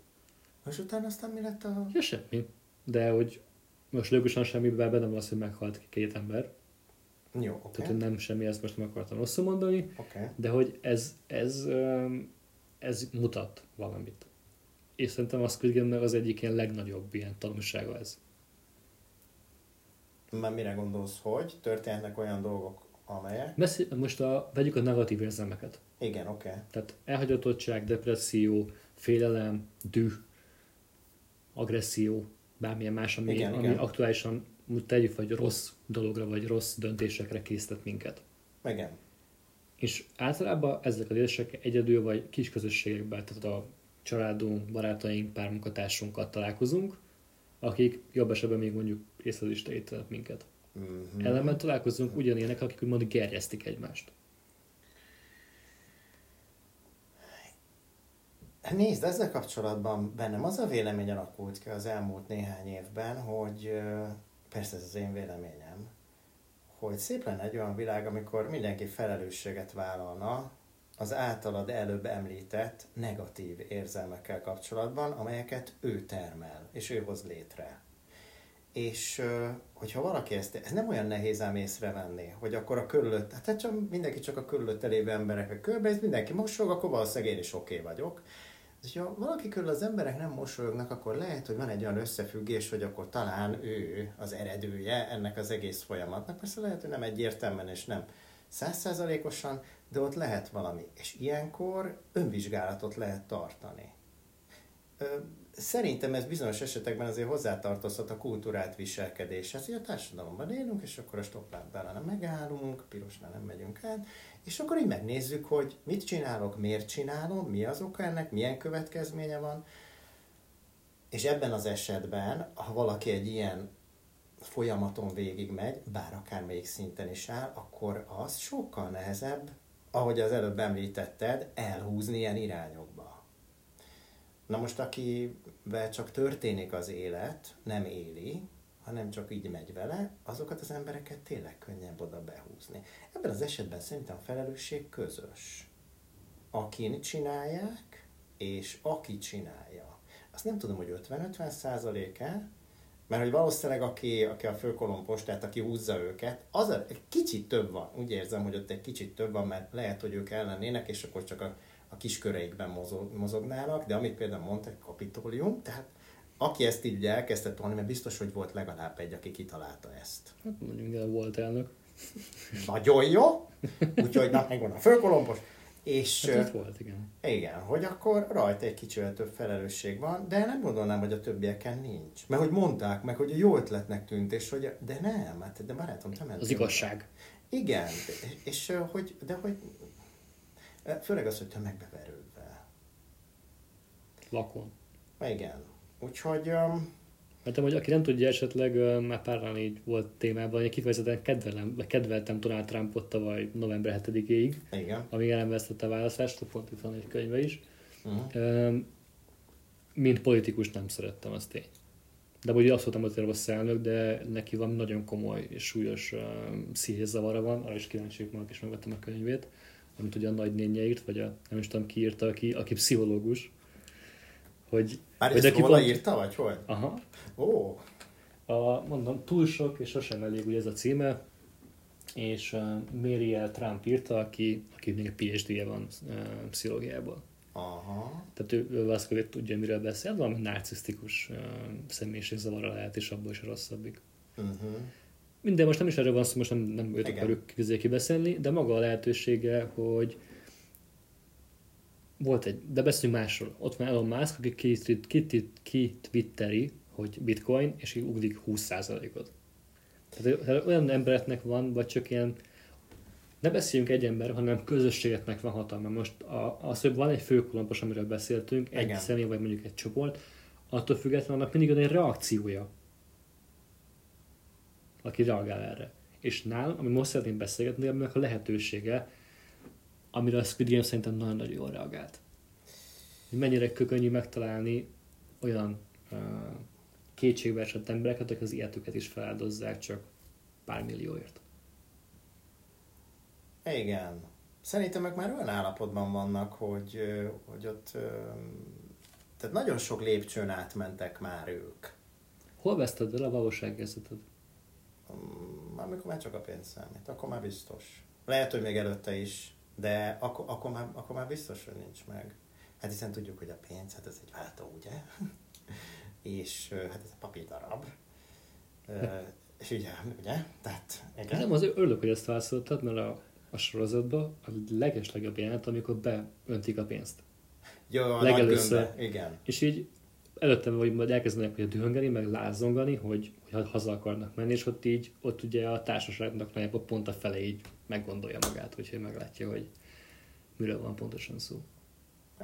És utána aztán mi lett a... Ja, semmi. De hogy most logikusan semmiben benne van az, hogy meghalt két ember, jó, okay. Tehát, hogy nem semmi, ezt most nem akartam rosszul mondani, okay. de hogy ez, ez, ez mutat valamit. És szerintem a Squid game az egyik ilyen legnagyobb ilyen tanulsága ez. Már mire gondolsz, hogy történhetnek olyan dolgok, amelyek... Beszél, most a, vegyük a negatív érzelmeket. Igen, oké. Okay. Tehát elhagyatottság, depresszió, félelem, düh, agresszió, bármilyen más, ami, igen, ami igen. aktuálisan tegyük, vagy rossz dologra, vagy rossz döntésekre késztet minket. Igen. És általában ezek az érzések egyedül vagy kis közösségekben, tehát a családunk, barátaink, pár munkatársunkat találkozunk, akik jobb esetben még mondjuk észre is minket. Mm-hmm. Ellenben találkozunk ugyanilyenek, akik úgymond gerjesztik egymást. Nézd, ezzel kapcsolatban bennem az a vélemény alakult ki az elmúlt néhány évben, hogy persze ez az én véleményem, hogy szép lenne egy olyan világ, amikor mindenki felelősséget vállalna az általad előbb említett negatív érzelmekkel kapcsolatban, amelyeket ő termel, és ő hoz létre. És hogyha valaki ezt, ez nem olyan nehéz ám észrevenni, hogy akkor a körülött, hát csak mindenki csak a körülött lévő emberekre körbe, mindenki mosog, akkor valószínűleg én is oké okay vagyok. És ha valaki körül az emberek nem mosolyognak, akkor lehet, hogy van egy olyan összefüggés, hogy akkor talán ő az eredője ennek az egész folyamatnak. Persze lehet, hogy nem egyértelműen és nem százszázalékosan, de ott lehet valami. És ilyenkor önvizsgálatot lehet tartani. Szerintem ez bizonyos esetekben azért hozzátartozhat a kultúrát viselkedéshez, hogy a társadalomban élünk, és akkor a stoplámpánál nem megállunk, pirosnál nem megyünk át, és akkor így megnézzük, hogy mit csinálok, miért csinálom, mi az oka ennek, milyen következménye van. És ebben az esetben, ha valaki egy ilyen folyamaton végigmegy, bár akármelyik szinten is áll, akkor az sokkal nehezebb, ahogy az előbb említetted, elhúzni ilyen irányokba. Na most, akivel csak történik az élet, nem éli, hanem csak így megy vele, azokat az embereket tényleg könnyebb oda behúzni. Ebben az esetben szerintem a felelősség közös. Akin csinálják, és aki csinálja. Azt nem tudom, hogy 50-50 százaléke, mert hogy valószínűleg aki, aki a főkolompos, tehát aki húzza őket, az egy kicsit több van. Úgy érzem, hogy ott egy kicsit több van, mert lehet, hogy ők ellennének, és akkor csak a, a kis köreikben mozog, mozognának, de amit például mondtak, kapitólium, tehát aki ezt így elkezdte tolni, mert biztos, hogy volt legalább egy, aki kitalálta ezt. Hát mondjuk, de volt elnök. Nagyon jó, úgyhogy na, megvan a főkolompos. És, hát volt, igen. Igen, hogy akkor rajta egy kicsivel több felelősség van, de nem gondolnám, hogy a többieken nincs. Mert hogy mondták meg, hogy jó ötletnek tűnt, és hogy de nem, hát de barátom, te Az igazság. Igen, és hogy, de hogy főleg az, hogy tömegbeverődve. Lakon. Igen, Úgyhogy... Um... Mert hogy aki nem tudja, esetleg már párran így volt témában, hogy kifejezetten kedvelem, kedveltem Donald Trumpot tavaly november 7-ig, Igen. amíg elvesztette a választást, pont itt van egy könyve is. Uh-huh. Mint politikus nem szerettem, azt tény. De ugye azt voltam, hogy rossz elnök, de neki van nagyon komoly és súlyos uh, szívhézzavara van, arra is kíváncsi vagyok, is megvettem a könyvét, amit ugye a nagynénye írt, vagy a, nem is tudom ki írta, aki, aki pszichológus, hogy... Már hogy ezt pont... írta, vagy hogy? Aha. Ó. A, mondom, túl sok és sosem elég ugye ez a címe, és uh, Mariel Trump írta, aki, aki még egy PhD-je van uh, pszichológiából. Aha. Tehát ő, ő valószínűleg tudja, miről beszél, valami narcisztikus uh, személyiségzavarra lehet, és abból is a rosszabbik. Uh-huh. Minden, most nem is erről van szó, most nem, nem őt akarjuk kibeszélni, de maga a lehetősége, hogy volt egy, de beszéljünk másról. Ott van Elon Musk, aki kitwitteri, hogy bitcoin, és így ugrik 20%-ot. Tehát olyan embereknek van, vagy csak ilyen, ne beszéljünk egy ember, hanem közösségeknek van hatalma. Most a, az, hogy van egy főkulampos, amiről beszéltünk, egy Igen. személy, vagy mondjuk egy csoport, attól függetlenül annak mindig van egy reakciója, aki reagál erre. És nálam, ami most szeretném beszélgetni, aminek a lehetősége, amire a Squid Game szerintem nagyon-nagyon jól reagált. Hogy mennyire könnyű megtalálni olyan uh, kétségbeesett embereket, akik az életüket is feláldozzák csak pár millióért. Igen. Szerintem ők már olyan állapotban vannak, hogy, hogy ott tehát nagyon sok lépcsőn átmentek már ők. Hol veszted el a valóságérzeted? Mm, amikor már csak a pénz számít, akkor már biztos. Lehet, hogy még előtte is de akkor, akkor, már, akkor már biztos, hogy nincs meg. Hát hiszen tudjuk, hogy a pénz, hát ez egy váltó, ugye? *laughs* és hát ez a papírdarab. és ugye, ugye? Tehát, igen. Nem, az örülök, hogy ezt válaszoltad, mert a, a sorozatban a legeslegjobb jelenet, amikor beöntik a pénzt. Jó, a Legelőször. igen. És így előtte vagy majd elkezdenek ugye dühöngeni, meg lázongani, hogy, hogy haza akarnak menni, és ott így, ott ugye a társaságnak nagyjából pont a fele így meggondolja magát, úgyhogy meglátja, hogy miről van pontosan szó.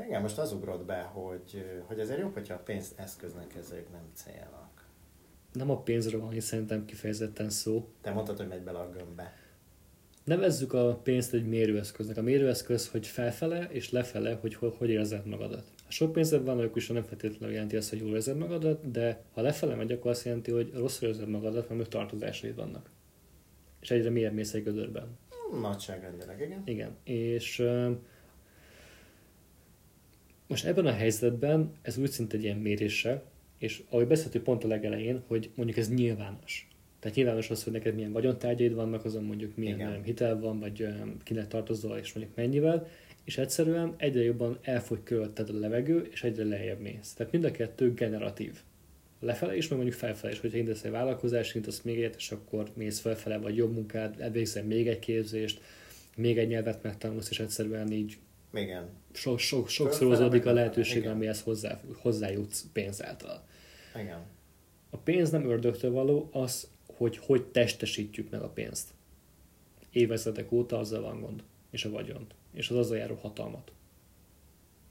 Igen, most az ugrott be, hogy, hogy ezért jobb, hogyha a pénzt eszköznek kezeljük, nem célnak. Nem a pénzről van, hiszen szerintem kifejezetten szó. Te mondtad, hogy megy bele a gömbbe. Nevezzük a pénzt egy mérőeszköznek. A mérőeszköz, hogy felfele és lefele, hogy hogy, hogy érzed magadat. Ha sok pénzed van, akkor is nem feltétlenül jelenti azt, hogy jól érzed magadat, de ha lefele megy, akkor azt jelenti, hogy rosszul érzed magadat, mert tartozásaid vannak. És egyre mélyebb mész egy gödörben. Nagyságrendileg, igen. Igen, és most ebben a helyzetben ez úgy szinte egy ilyen mérése, És ahogy beszéltük pont a legelején, hogy mondjuk ez nyilvános. Tehát nyilvános az, hogy neked milyen vagyontárgyaid vannak, azon mondjuk milyen Igen. hitel van, vagy kinek tartozol, és mondjuk mennyivel, és egyszerűen egyre jobban elfogy körülötted a levegő, és egyre lejjebb mész. Tehát mind a kettő generatív. Lefele is, meg mondjuk felfele is, hogyha indulsz egy vállalkozást, indulsz még egyet, és akkor mész felfele, vagy jobb munkát, elvégzel még egy képzést, még egy nyelvet megtanulsz, és egyszerűen így igen. So, so, sokszorozódik a lehetőség, amihez hozzá, hozzájutsz pénz által. Igen. A pénz nem ördögtől való, az, hogy hogy testesítjük meg a pénzt. Évezredek óta azzal van gond, és a vagyont, és az azzal járó hatalmat.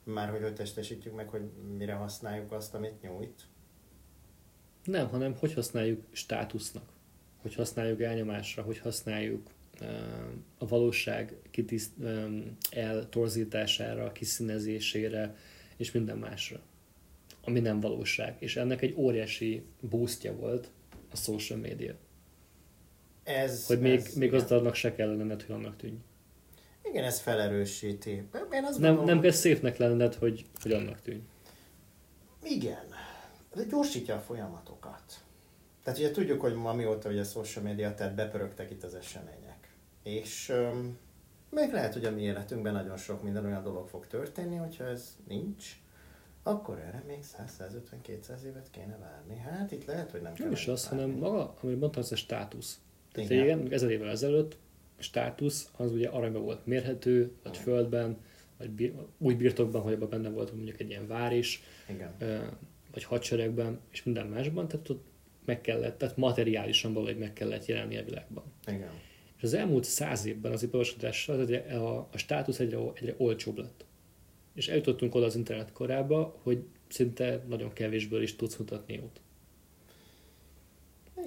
Már hogy testesítjük meg, hogy mire használjuk azt, amit nyújt? Nem, hanem hogy használjuk státusznak, hogy használjuk elnyomásra, hogy használjuk a valóság kitiszt, eltorzítására, kiszínezésére és minden másra, ami nem valóság. És ennek egy óriási boostja volt a social media. Ez, hogy még, ez, még az annak se kell lenned, hogy annak tűnj. Igen, ez felerősíti. Én azt nem, gondolom, nem kell szépnek lenned, hogy, hogy annak tűnj. Igen. Ez gyorsítja a folyamatokat. Tehát ugye tudjuk, hogy amióta ugye a social media, tehát bepörögtek itt az események. És um, még lehet, hogy a mi életünkben nagyon sok minden olyan dolog fog történni, hogyha ez nincs, akkor erre még 100-150-200 évet kéne várni. Hát itt lehet, hogy nem kell. Nem is az, hanem maga, amit mondtam, az a státusz. Tehát igen. ezer évvel ezelőtt státusz az ugye aranyban volt mérhető, vagy földben, vagy bir, úgy birtokban, hogy abban benne volt mondjuk egy ilyen vár is, igen. vagy hadseregben, és minden másban, tehát ott meg kellett, tehát materiálisan valahogy meg kellett jelenni a világban. Igen. És az elmúlt száz évben az iparosodással a, a státusz egyre, egyre olcsóbb lett. És eljutottunk oda az internet korába, hogy szinte nagyon kevésből is tudsz mutatni jót.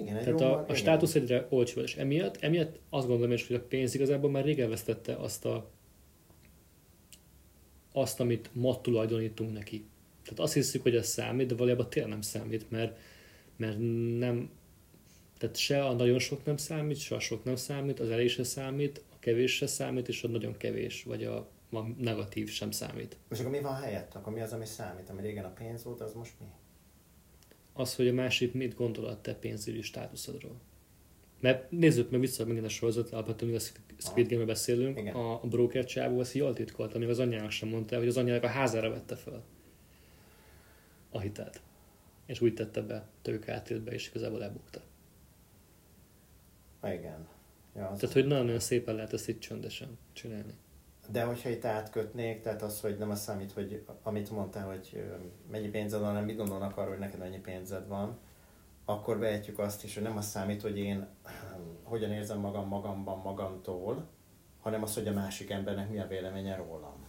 Igen, Tehát a, a státusz egyre olcsóbb, és emiatt, emiatt azt gondolom is, hogy a pénz igazából már rég elvesztette azt, a, azt, amit ma tulajdonítunk neki. Tehát azt hiszük, hogy ez számít, de valójában tényleg nem számít, mert, mert nem, tehát se a nagyon sok nem számít, se a sok nem számít, az elég se számít, a kevés se számít, és a nagyon kevés, vagy a, a negatív sem számít. És akkor mi van helyett? Akkor mi az, ami számít? Ami régen a pénz volt, az most mi? Az, hogy a másik mit gondol a te pénzügyi státuszodról. Mert nézzük meg vissza megint a sorozat, alapvetően a Squid Game-re beszélünk, Igen. a, a broker csávó ezt jól titkolta, még az anyjának sem mondta, hogy az anyjának a házára vette fel a hitelt. És úgy tette be tőke be, és igazából lebukta. Igen. Ja, az tehát, hogy nagyon-nagyon szépen lehet ezt itt csöndesen csinálni. De hogyha itt átkötnék, tehát az, hogy nem az számít, hogy amit mondtál, hogy mennyi pénzed van, hanem mit gondolnak arról, hogy neked mennyi pénzed van, akkor vehetjük azt is, hogy nem az számít, hogy én hogyan érzem magam magamban magamtól, hanem az, hogy a másik embernek mi a véleménye rólam.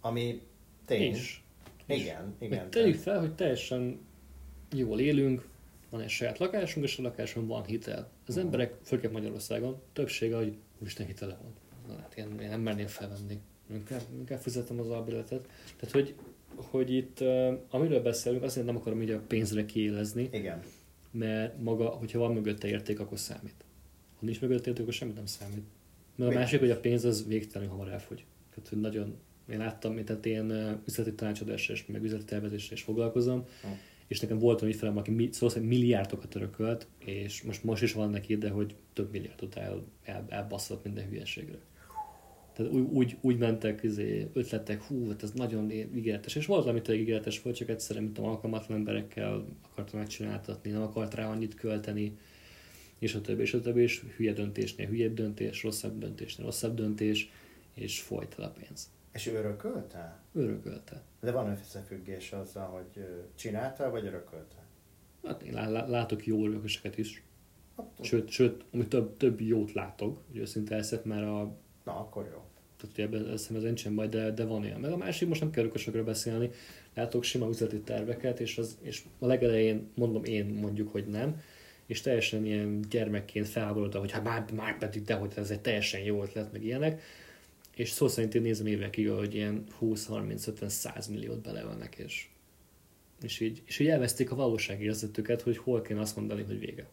Ami tény. És. Igen, igen. Tegyük fel, hogy teljesen jól élünk, van egy saját lakásunk, és a lakáson van hitel. Az uh-huh. emberek, főleg Magyarországon, többsége, hogy Isten hitele van. Na, hát én, én nem merném felvenni. Inkább, inkább fizetem az albilletet. Tehát, hogy, hogy itt, uh, amiről beszélünk, azért nem akarom így a pénzre kiélezni. Igen. Mert maga, hogyha van mögötte érték, akkor számít. Ha nincs mögötte érték, akkor semmit nem számít. Mert a másik, hogy a pénz az végtelenül hamar elfogy. Tehát, hogy nagyon, én láttam, tehát én üzleti tanácsadással és meg üzleti tervezéssel is foglalkozom, uh és nekem volt olyan ügyfelem, aki szó szerint milliárdokat örökölt, és most, most is van neki, de hogy több milliárdot el, el, elbasszott minden hülyeségre. Tehát úgy, úgy, úgy mentek izé, ötletek, hú, hát ez nagyon ígéretes. És volt, amit ígéretes volt, csak egyszerűen, mint alkalmatlan emberekkel akartam megcsináltatni, nem akart rá annyit költeni, és a többi, és a többi, és hülye döntésnél hülye döntés, rosszabb döntésnél rosszabb döntés, és folyt el a pénz. És ő örökölte? Örökölte. De van összefüggés azzal, hogy csinálta, vagy örökölte? Hát én látok jó örököseket is. Hát, sőt, sőt, ami több, több jót látok, hogy őszinte eszek, mert a... Na, akkor jó. Tehát ugye ebben ez nincsen baj, de, de van ilyen. Meg a másik, most nem kell örökösökről beszélni, látok sima üzleti terveket, és, az, és a legelején mondom én mondjuk, hogy nem, és teljesen ilyen gyermekként felháborodva, hogy hát már, már pedig de, hogy ez egy teljesen jó ötlet, meg ilyenek és szó szerint én nézem évekig, hogy ilyen 20-30-50-100 milliót beleölnek, és, és, így, és így elveszték a valóságérzetüket, hogy hol kéne azt mondani, hogy vége.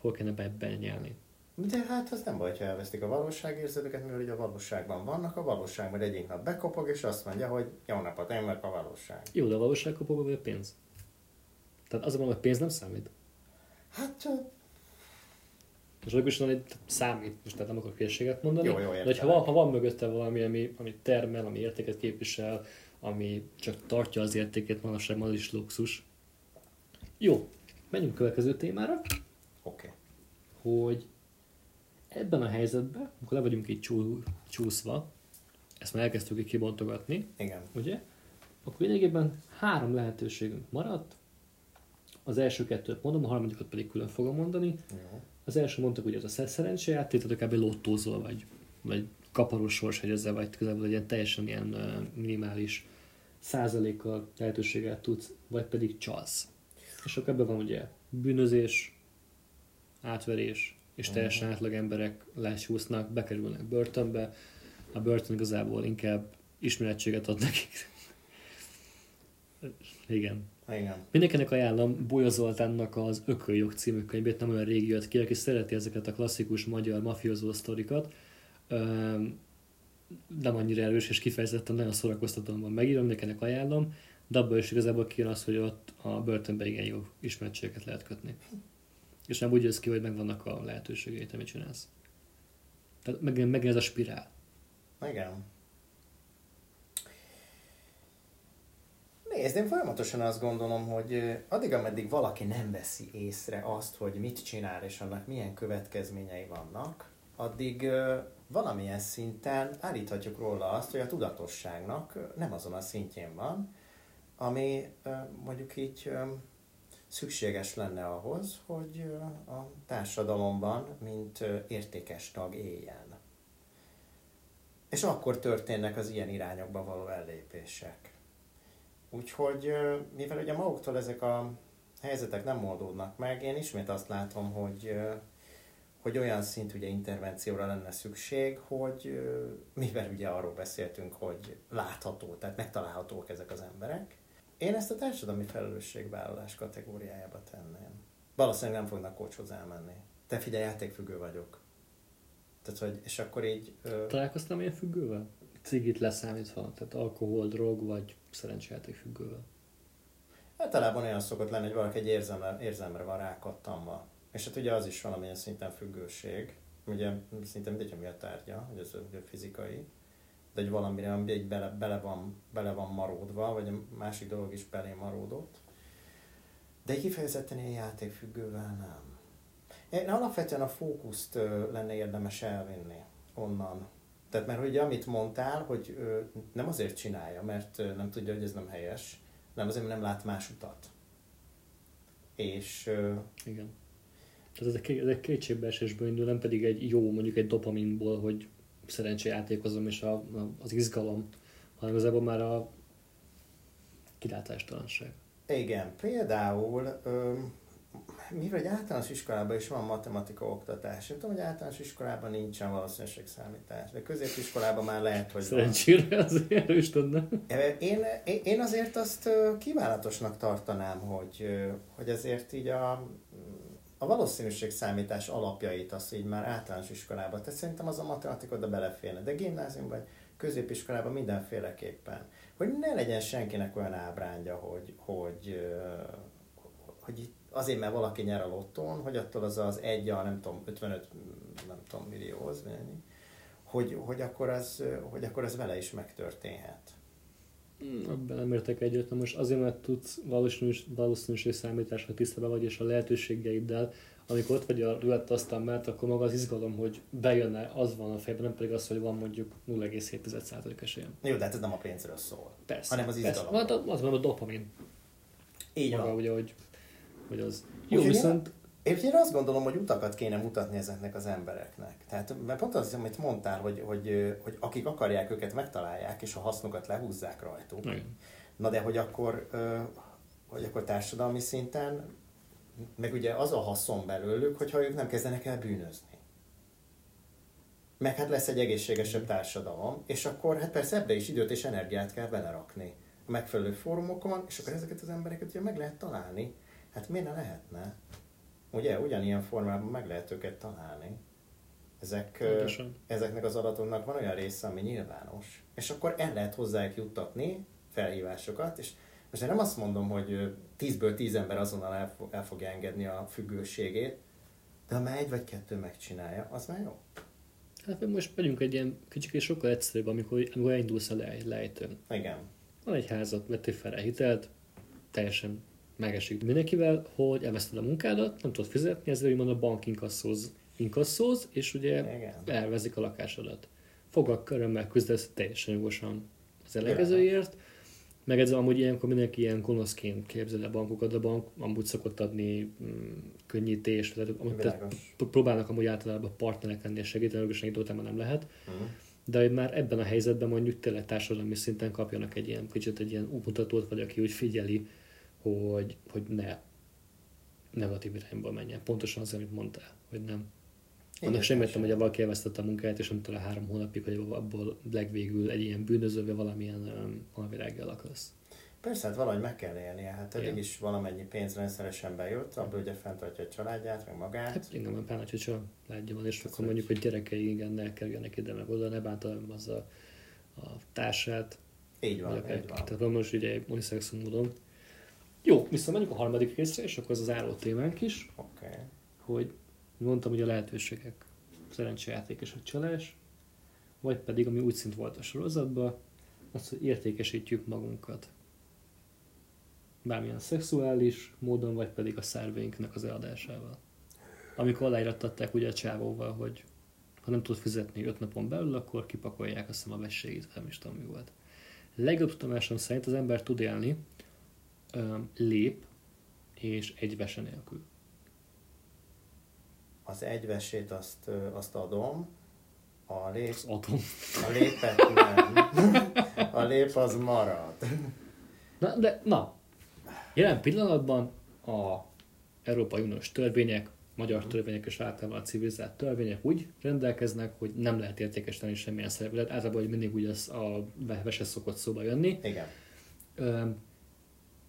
Hol kéne be, benyelni. De hát az nem baj, ha elvesztik a valóságérzetüket, mivel ugye a valóságban vannak, a valóságban egyik nap bekopog, és azt mondja, hogy jó napot, én vagyok a valóság. Jó, de a valóság kopog, vagy a pénz? Tehát az mondom, hogy pénz nem számít. Hát csak És logikus van, hogy számít, most tehát nem akarok hülyeséget mondani. Jó, jó, de hogyha van, ha van mögötte valami, ami, ami termel, ami értéket képvisel, ami csak tartja az értékét, manapság az is luxus. Jó, menjünk a következő témára, oké. hogy ebben a helyzetben, amikor le vagyunk így csú, csúszva, ezt már elkezdtük így kibontogatni, Igen. ugye? Akkor lényegében három lehetőségünk maradt. Az első kettőt mondom, a harmadikat pedig külön fogom mondani. Jó. Az első mondtuk, hogy az a sze- szerencsejáték, tehát kb. lottózol vagy, vagy kaparós sors, hogy ezzel vagy igazából egy ilyen teljesen ilyen minimális százalékkal lehetőséggel tudsz, vagy pedig csalsz. És akkor ebben van ugye bűnözés, átverés, és teljesen átlag emberek lesúsznak, bekerülnek börtönbe. A börtön igazából inkább ismerettséget ad nekik. *laughs* Igen. Igen. Mindenkinek ajánlom Bolya Zoltánnak az Ököljog című könyvét, nem olyan régi jött ki, aki szereti ezeket a klasszikus magyar mafiózó sztorikat. Nem annyira erős és kifejezetten nagyon szórakoztatóan van megírom, mindenkinek ajánlom, de abban is igazából kijön az, hogy ott a börtönben igen jó ismertségeket lehet kötni. És nem úgy jössz ki, hogy megvannak a lehetőségeid, amit csinálsz. Tehát meg, meg ez a spirál. Igen. Nézd, én folyamatosan azt gondolom, hogy addig, ameddig valaki nem veszi észre azt, hogy mit csinál és annak milyen következményei vannak, addig valamilyen szinten állíthatjuk róla azt, hogy a tudatosságnak nem azon a szintjén van, ami mondjuk így szükséges lenne ahhoz, hogy a társadalomban, mint értékes tag éljen. És akkor történnek az ilyen irányokba való ellépések. Úgyhogy, mivel ugye maguktól ezek a helyzetek nem oldódnak meg, én ismét azt látom, hogy, hogy olyan szintű ugye intervencióra lenne szükség, hogy mivel ugye arról beszéltünk, hogy látható, tehát megtalálhatók ezek az emberek, én ezt a társadalmi felelősségvállalás kategóriájába tenném. Valószínűleg nem fognak kocshoz elmenni. Te figyelj, játékfüggő vagyok. Tehát, hogy, és akkor így... Ö, Találkoztam ilyen függővel? Cigit leszámítva, tehát alkohol, drog vagy szerencsejáték függővel. Általában olyan szokott lenni, hogy valaki egy érzelme, érzelmre van rákattanva. És hát ugye az is valamilyen szinten függőség. Ugye szinte mindegy, ami a tárgya, hogy ez ugye fizikai. De egy valamire, ami egy bele, bele, van, bele van maródva, vagy a másik dolog is belé maródott. De kifejezetten ilyen játékfüggővel nem. Én alapvetően a fókuszt lenne érdemes elvinni onnan. Tehát mert ugye amit mondtál, hogy nem azért csinálja, mert nem tudja, hogy ez nem helyes, nem azért, mert nem lát más utat. És Igen. Tehát ez egy, ez egy kétségbeesésből indul, nem pedig egy jó, mondjuk egy dopaminból, hogy szerencsejátékozom és a, a, az izgalom, hanem igazából már a kilátástalanság. igen, például, ö, mivel egy általános iskolában is van matematika oktatás, én tudom, hogy általános iskolában nincsen valószínűségszámítás, de középiskolában már lehet, hogy van. Szerencsére azért erős tudna. Én, én- azért azt kíválatosnak tartanám, hogy, hogy azért így a, a valószínűség számítás alapjait azt így már általános iskolában, tehát szerintem az a matematika oda beleférne, de gimnáziumban vagy középiskolában mindenféleképpen. Hogy ne legyen senkinek olyan ábrándja, hogy, hogy, hogy itt azért, mert valaki nyer a lottón, hogy attól az az egy a nem tudom, 55 nem tudom, millióhoz, vagy ennyi, hogy, hogy, akkor az, hogy akkor az vele is megtörténhet. Ebben nem értek egyet, na most azért, mert tudsz valószínűs, valószínűség számításra tisztában vagy, és a lehetőségeiddel, amikor ott vagy a rulett asztal mellett, akkor maga az izgalom, hogy bejönne, az van a fejben, nem pedig az, hogy van mondjuk 0,7% esélyem. Jó, de hát ez nem a pénzről szól. Persze. Hanem az persze. izgalomról. Hát az van a dopamin. Így maga, van. ugye, hogy, hogy az. Jó, viszont Én, én azt gondolom, hogy utakat kéne mutatni ezeknek az embereknek. Tehát, mert pont az, amit mondtál, hogy, hogy, hogy akik akarják őket megtalálják, és a hasznokat lehúzzák rajtuk. Igen. Na de hogy akkor, hogy akkor társadalmi szinten, meg ugye az a haszon belőlük, hogyha ők nem kezdenek el bűnözni. Meg hát lesz egy egészségesebb társadalom, és akkor hát persze ebbe is időt és energiát kell belerakni a megfelelő fórumokon, és akkor ezeket az embereket ugye meg lehet találni. Hát miért ne lehetne? Ugye, ugyanilyen formában meg lehet őket találni. Ezek, Pontosan. ezeknek az adatoknak van olyan része, ami nyilvános, és akkor el lehet hozzájuk juttatni felhívásokat, és most én nem azt mondom, hogy ö, 10-ből 10 ember azonnal el, el fogja engedni a függőségét, de ha már egy vagy kettő megcsinálja, az már jó. Hát most megyünk egy ilyen kicsit sokkal egyszerűbb, amikor, amikor elindulsz a lej, lejtőn. Igen. Van egy házat, vettél fel hitelt, teljesen megesik mindenkivel, hogy elveszted a munkádat, nem tudod fizetni, ezért úgymond a bank inkasszóz, inkasszóz és ugye Igen. elvezik a lakásodat. Fogak körömmel küzdesz teljesen jogosan az ellenkezőért, meg ez amúgy ilyenkor mindenki ilyen gonoszként képzeli a bankokat, a bank amúgy szokott adni mm, könnyítést, tehát, amúgy, tehát próbálnak amúgy általában partnerek lenni és segíteni, hogy segítő nem lehet Mhm. de hogy már ebben a helyzetben mondjuk tényleg társadalmi szinten kapjanak egy ilyen kicsit egy ilyen útmutatót, vagy aki úgy figyeli, hogy, hogy ne negatív irányba menjen. Pontosan az, amit mondtál, hogy nem. Annak sem értem, hogy valaki elvesztette a munkáját, és nem talán három hónapig, hogy abból legvégül egy ilyen bűnözőbe valamilyen um, alvirággal akarsz. Persze, hát valahogy meg kell élnie. Hát eddig is valamennyi pénz rendszeresen bejött, abból ugye fenntartja a családját, meg magát. Hát igen, mert pár hogy csak látja van, és Ez akkor hogy- mondjuk, hogy gyerekei igen, ne kerüljenek ide meg oda, ne bántam az a, a társát, így van, így van. Tehát most ugye unisex módon. Jó, visszamegyünk a harmadik részre, és akkor az az álló témánk is, Oké. Okay. hogy mondtam, hogy a lehetőségek szerencsejáték és a csalás, vagy pedig, ami úgy szint volt a sorozatban, az, hogy értékesítjük magunkat. Bármilyen szexuális módon, vagy pedig a szerveinknek az eladásával. Amikor aláírattatták ugye a csávóval, hogy ha nem tud fizetni 5 napon belül, akkor kipakolják azt hiszem a vességét, nem is tudom mi volt. Legjobb tudomásom szerint az ember tud élni lép és egy vese nélkül. Az egyvesét azt, azt adom, a lép, Az atom. a lépet nem. *laughs* A lép az marad. Na, de, na, jelen pillanatban a Európai Uniós törvények, magyar törvények és általában a civilizált törvények úgy rendelkeznek, hogy nem lehet értékesíteni semmilyen szervezetet. Általában, hogy mindig úgy az a vese szokott szóba jönni. Igen.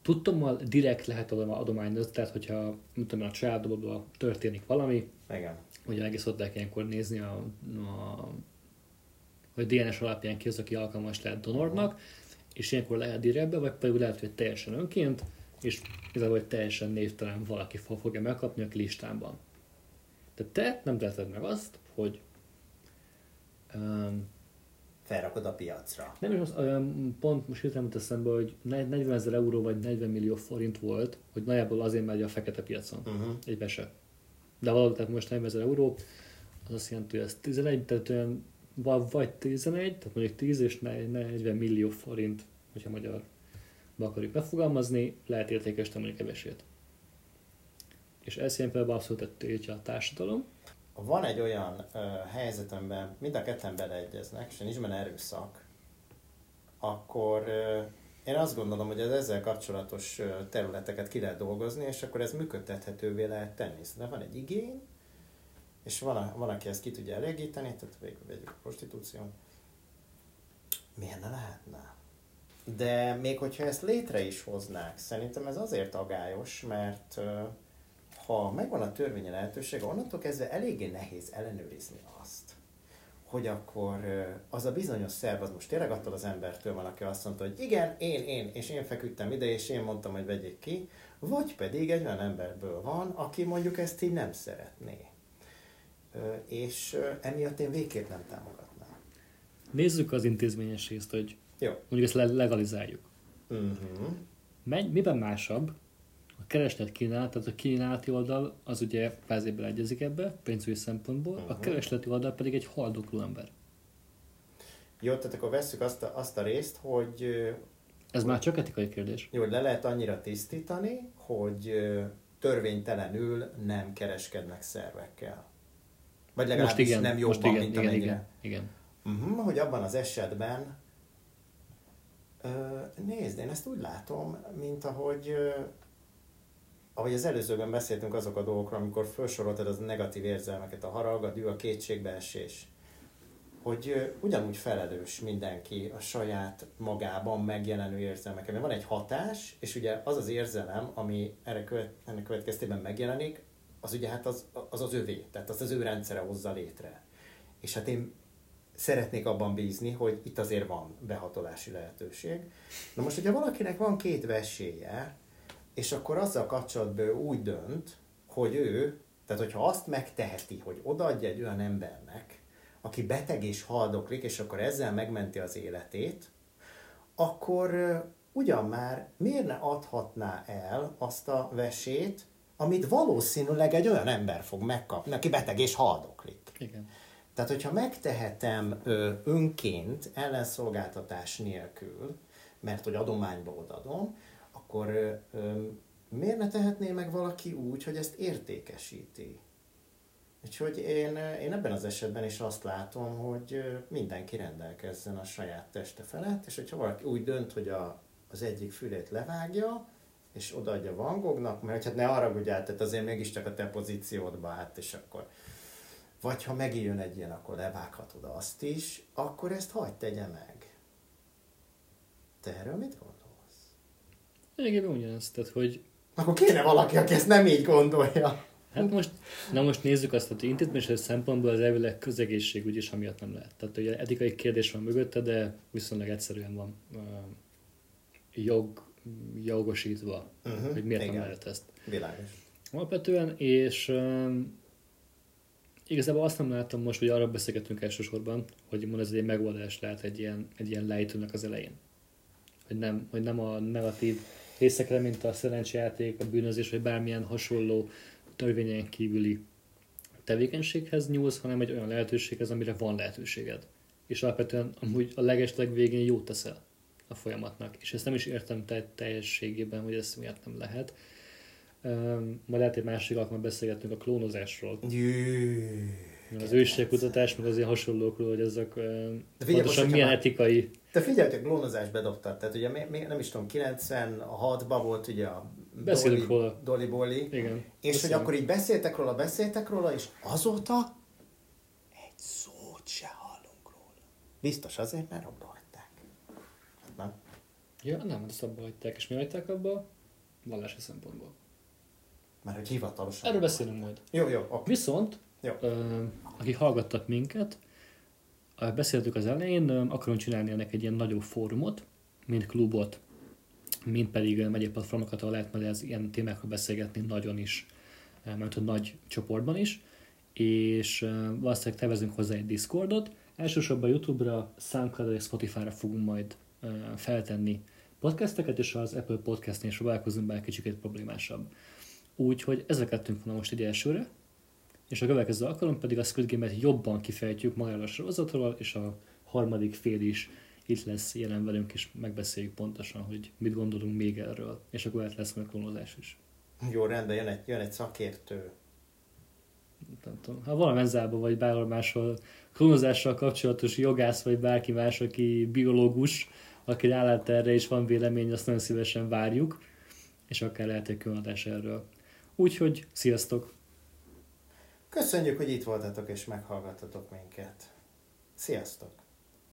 Tudtommal direkt lehet adom- adományozni, tehát hogyha mit tudom, a családodban történik valami, Igen. ugye egész szokták ilyenkor nézni, a, a, hogy DNS alapján ki az, aki alkalmas lehet donornak, és ilyenkor lehet direktbe, vagy pedig lehet, hogy teljesen önként, és igazából, hogy teljesen névtelen valaki fog- fogja megkapni a listámban. Tehát te nem teheted meg azt, hogy um, Felrakod a piacra. nem is az, um, pont most hirtelen jut eszembe, hogy ne- 40 ezer euró vagy 40 millió forint volt, hogy nagyjából azért megy a fekete piacon Uh-huh. egy vese. De valahol, tehát most 40 ezer euró, az azt jelenti, hogy ez 11, tehát olyan, va- vagy 11, tehát mondjuk 10 és ne- 40 millió forint, hogyha magyar akarjuk befogalmazni, lehet értékesíteni mondjuk egy vesét. És ez ilyen például abszolút tiltja a társadalom. Van egy olyan ö, helyzet, amiben mind a ketten beleegyeznek, és nincs benne erőszak, akkor ö, én azt gondolom, hogy az ezzel kapcsolatos ö, területeket ki lehet dolgozni, és akkor ez működtethetővé lehet tenni. De van egy igény, és van, a, van aki ezt ki tudja elégíteni, tehát végül vegyük a prostitúción. Miért ne lehetne? De még hogyha ezt létre is hoznák, szerintem ez azért agályos, mert ö, ha megvan a törvényi lehetőség, onnantól kezdve eléggé nehéz ellenőrizni azt, hogy akkor az a bizonyos szerv az most tényleg attól az embertől van, aki azt mondta, hogy igen, én, én, és én feküdtem ide, és én mondtam, hogy vegyék ki, vagy pedig egy olyan emberből van, aki mondjuk ezt így nem szeretné. És emiatt én végképp nem támogatnám. Nézzük az intézményes részt, hogy Jó. mondjuk ezt le- legalizáljuk. Uh-huh. Megy, miben másabb a kereslet kínálat, tehát a kínálati oldal az ugye kvázi beleegyezik ebbe, pénzügyi szempontból, a Mhm. keresleti oldal pedig egy haldokló ember. Jó, tehát akkor vesszük azt a, azt a részt, hogy Ez már csak etikai kérdés. Jó, hogy le lehet annyira tisztítani, hogy törvénytelenül nem kereskednek szervekkel. Vagy Most legalábbis igen, nem most jobban, igen, mint igen, amennyire. igen, igen. Uh-huh, hogy abban az esetben, nézd, én ezt úgy látom, mint ahogy, ahogy az előzőben beszéltünk azok a dolgokról, amikor felsoroltad az negatív érzelmeket, a harag, a dű, a kétségbeesés, hogy ugyanúgy felelős mindenki a saját magában megjelenő érzelmekkel. Mert van egy hatás, és ugye az az érzelem, ami erre követ, ennek következtében megjelenik, az ugye hát az az, az övé, tehát az az ő rendszere hozza létre. És hát én szeretnék abban bízni, hogy itt azért van behatolási lehetőség. Na most, hogyha valakinek van két veséje, és akkor azzal kapcsolatban úgy dönt, hogy ő, tehát hogyha azt megteheti, hogy odaadja egy olyan embernek, aki beteg és haldoklik, és akkor ezzel megmenti az életét, akkor ugyan már miért ne adhatná el azt a vesét, amit valószínűleg egy olyan ember fog megkapni, aki beteg és haldoklik. Igen. Tehát, hogyha megtehetem önként, ellenszolgáltatás nélkül, mert hogy adományba odadom, akkor miért ne tehetné meg valaki úgy, hogy ezt értékesíti? Úgyhogy én, én ebben az esetben is azt látom, hogy mindenki rendelkezzen a saját teste felett, és hogyha valaki úgy dönt, hogy a, az egyik fülét levágja, és odaadja Van Goghnak, mert hát ne arra ugye, tehát azért mégiscsak a te pozíciódba állt, és akkor vagy ha megijön egy ilyen, akkor levághatod azt is, akkor ezt hagyd tegye meg. Te erről mit gondolsz? Lényegében ugyanaz, tehát hogy... Akkor kéne valaki, aki ezt nem így gondolja. Hát most, na most nézzük azt, hogy intézményes szempontból az elvileg közegészségügy is, amiatt nem lehet. Tehát ugye etikai kérdés van mögötte, de viszonylag egyszerűen van uh, jog, jogosítva, uh-huh, hogy miért igen. nem lehet ezt. Világos. Alapvetően, és um, igazából azt nem látom most, hogy arra beszélgetünk elsősorban, hogy mond ez egy megoldás lehet egy ilyen, egy ilyen lejtőnek az elején. Hogy nem, hogy nem a negatív részekre, mint a szerencsejáték, a bűnözés, vagy bármilyen hasonló törvényen kívüli tevékenységhez nyúlsz, hanem egy olyan lehetőséghez, amire van lehetőséged. És alapvetően amúgy a legesleg végén jót teszel a folyamatnak. És ezt nem is értem te- teljességében, hogy ez miért nem lehet. Um, majd lehet egy másik alkalommal beszélgetünk a klónozásról. Jű, Az ősségkutatás, meg az ilyen hasonlókról, hogy ezek um, De figyelj, pontosan milyen már- etikai Te figyelj, hogy a klónozást bedobtad. Tehát ugye mi, nem is tudom, 96-ban volt ugye a Beszélünk Dolly, róla. Dolly Bolly. Igen. És hogy Beszélünk. akkor így beszéltek róla, beszéltek róla, és azóta egy szót se hallunk róla. Biztos azért, mert abba hagyták. Hát nem? Ja, nem, ezt abba hagyták. És mi hagyták abba? Vallási szempontból. Mert hogy hivatalosan. Erről beszélünk majd. Jó, jó, oké. Viszont, Jó. akik hallgattak minket, beszéltük az elején, akarunk csinálni ennek egy ilyen nagyobb fórumot, mint klubot, mint pedig megyei platformokat, ahol lehet majd ez ilyen témákról beszélgetni nagyon is, mert a nagy csoportban is, és valószínűleg tervezünk hozzá egy Discordot. Elsősorban YouTube-ra, Soundcloud-ra és Spotify-ra fogunk majd feltenni podcasteket, és az Apple Podcast-nél is próbálkozunk, bár kicsit problémásabb. Úgyhogy ezek lettünk volna most egy elsőre, és a következő alkalom pedig a Squid Game-et jobban kifejtjük magáról a sorozatról, és a harmadik fél is itt lesz jelen velünk, és megbeszéljük pontosan, hogy mit gondolunk még erről, és akkor lehet lesz majd klónozás is. Jó, rendben, jön egy, jön egy szakértő. Nem tudom, ha valami vagy bárhol máshol klónozással kapcsolatos jogász, vagy bárki más, aki biológus, aki rálát erre, és van vélemény, azt nagyon szívesen várjuk, és akár lehet egy különadás erről. Úgyhogy, sziasztok! Köszönjük, hogy itt voltatok és meghallgattatok minket. Sziasztok!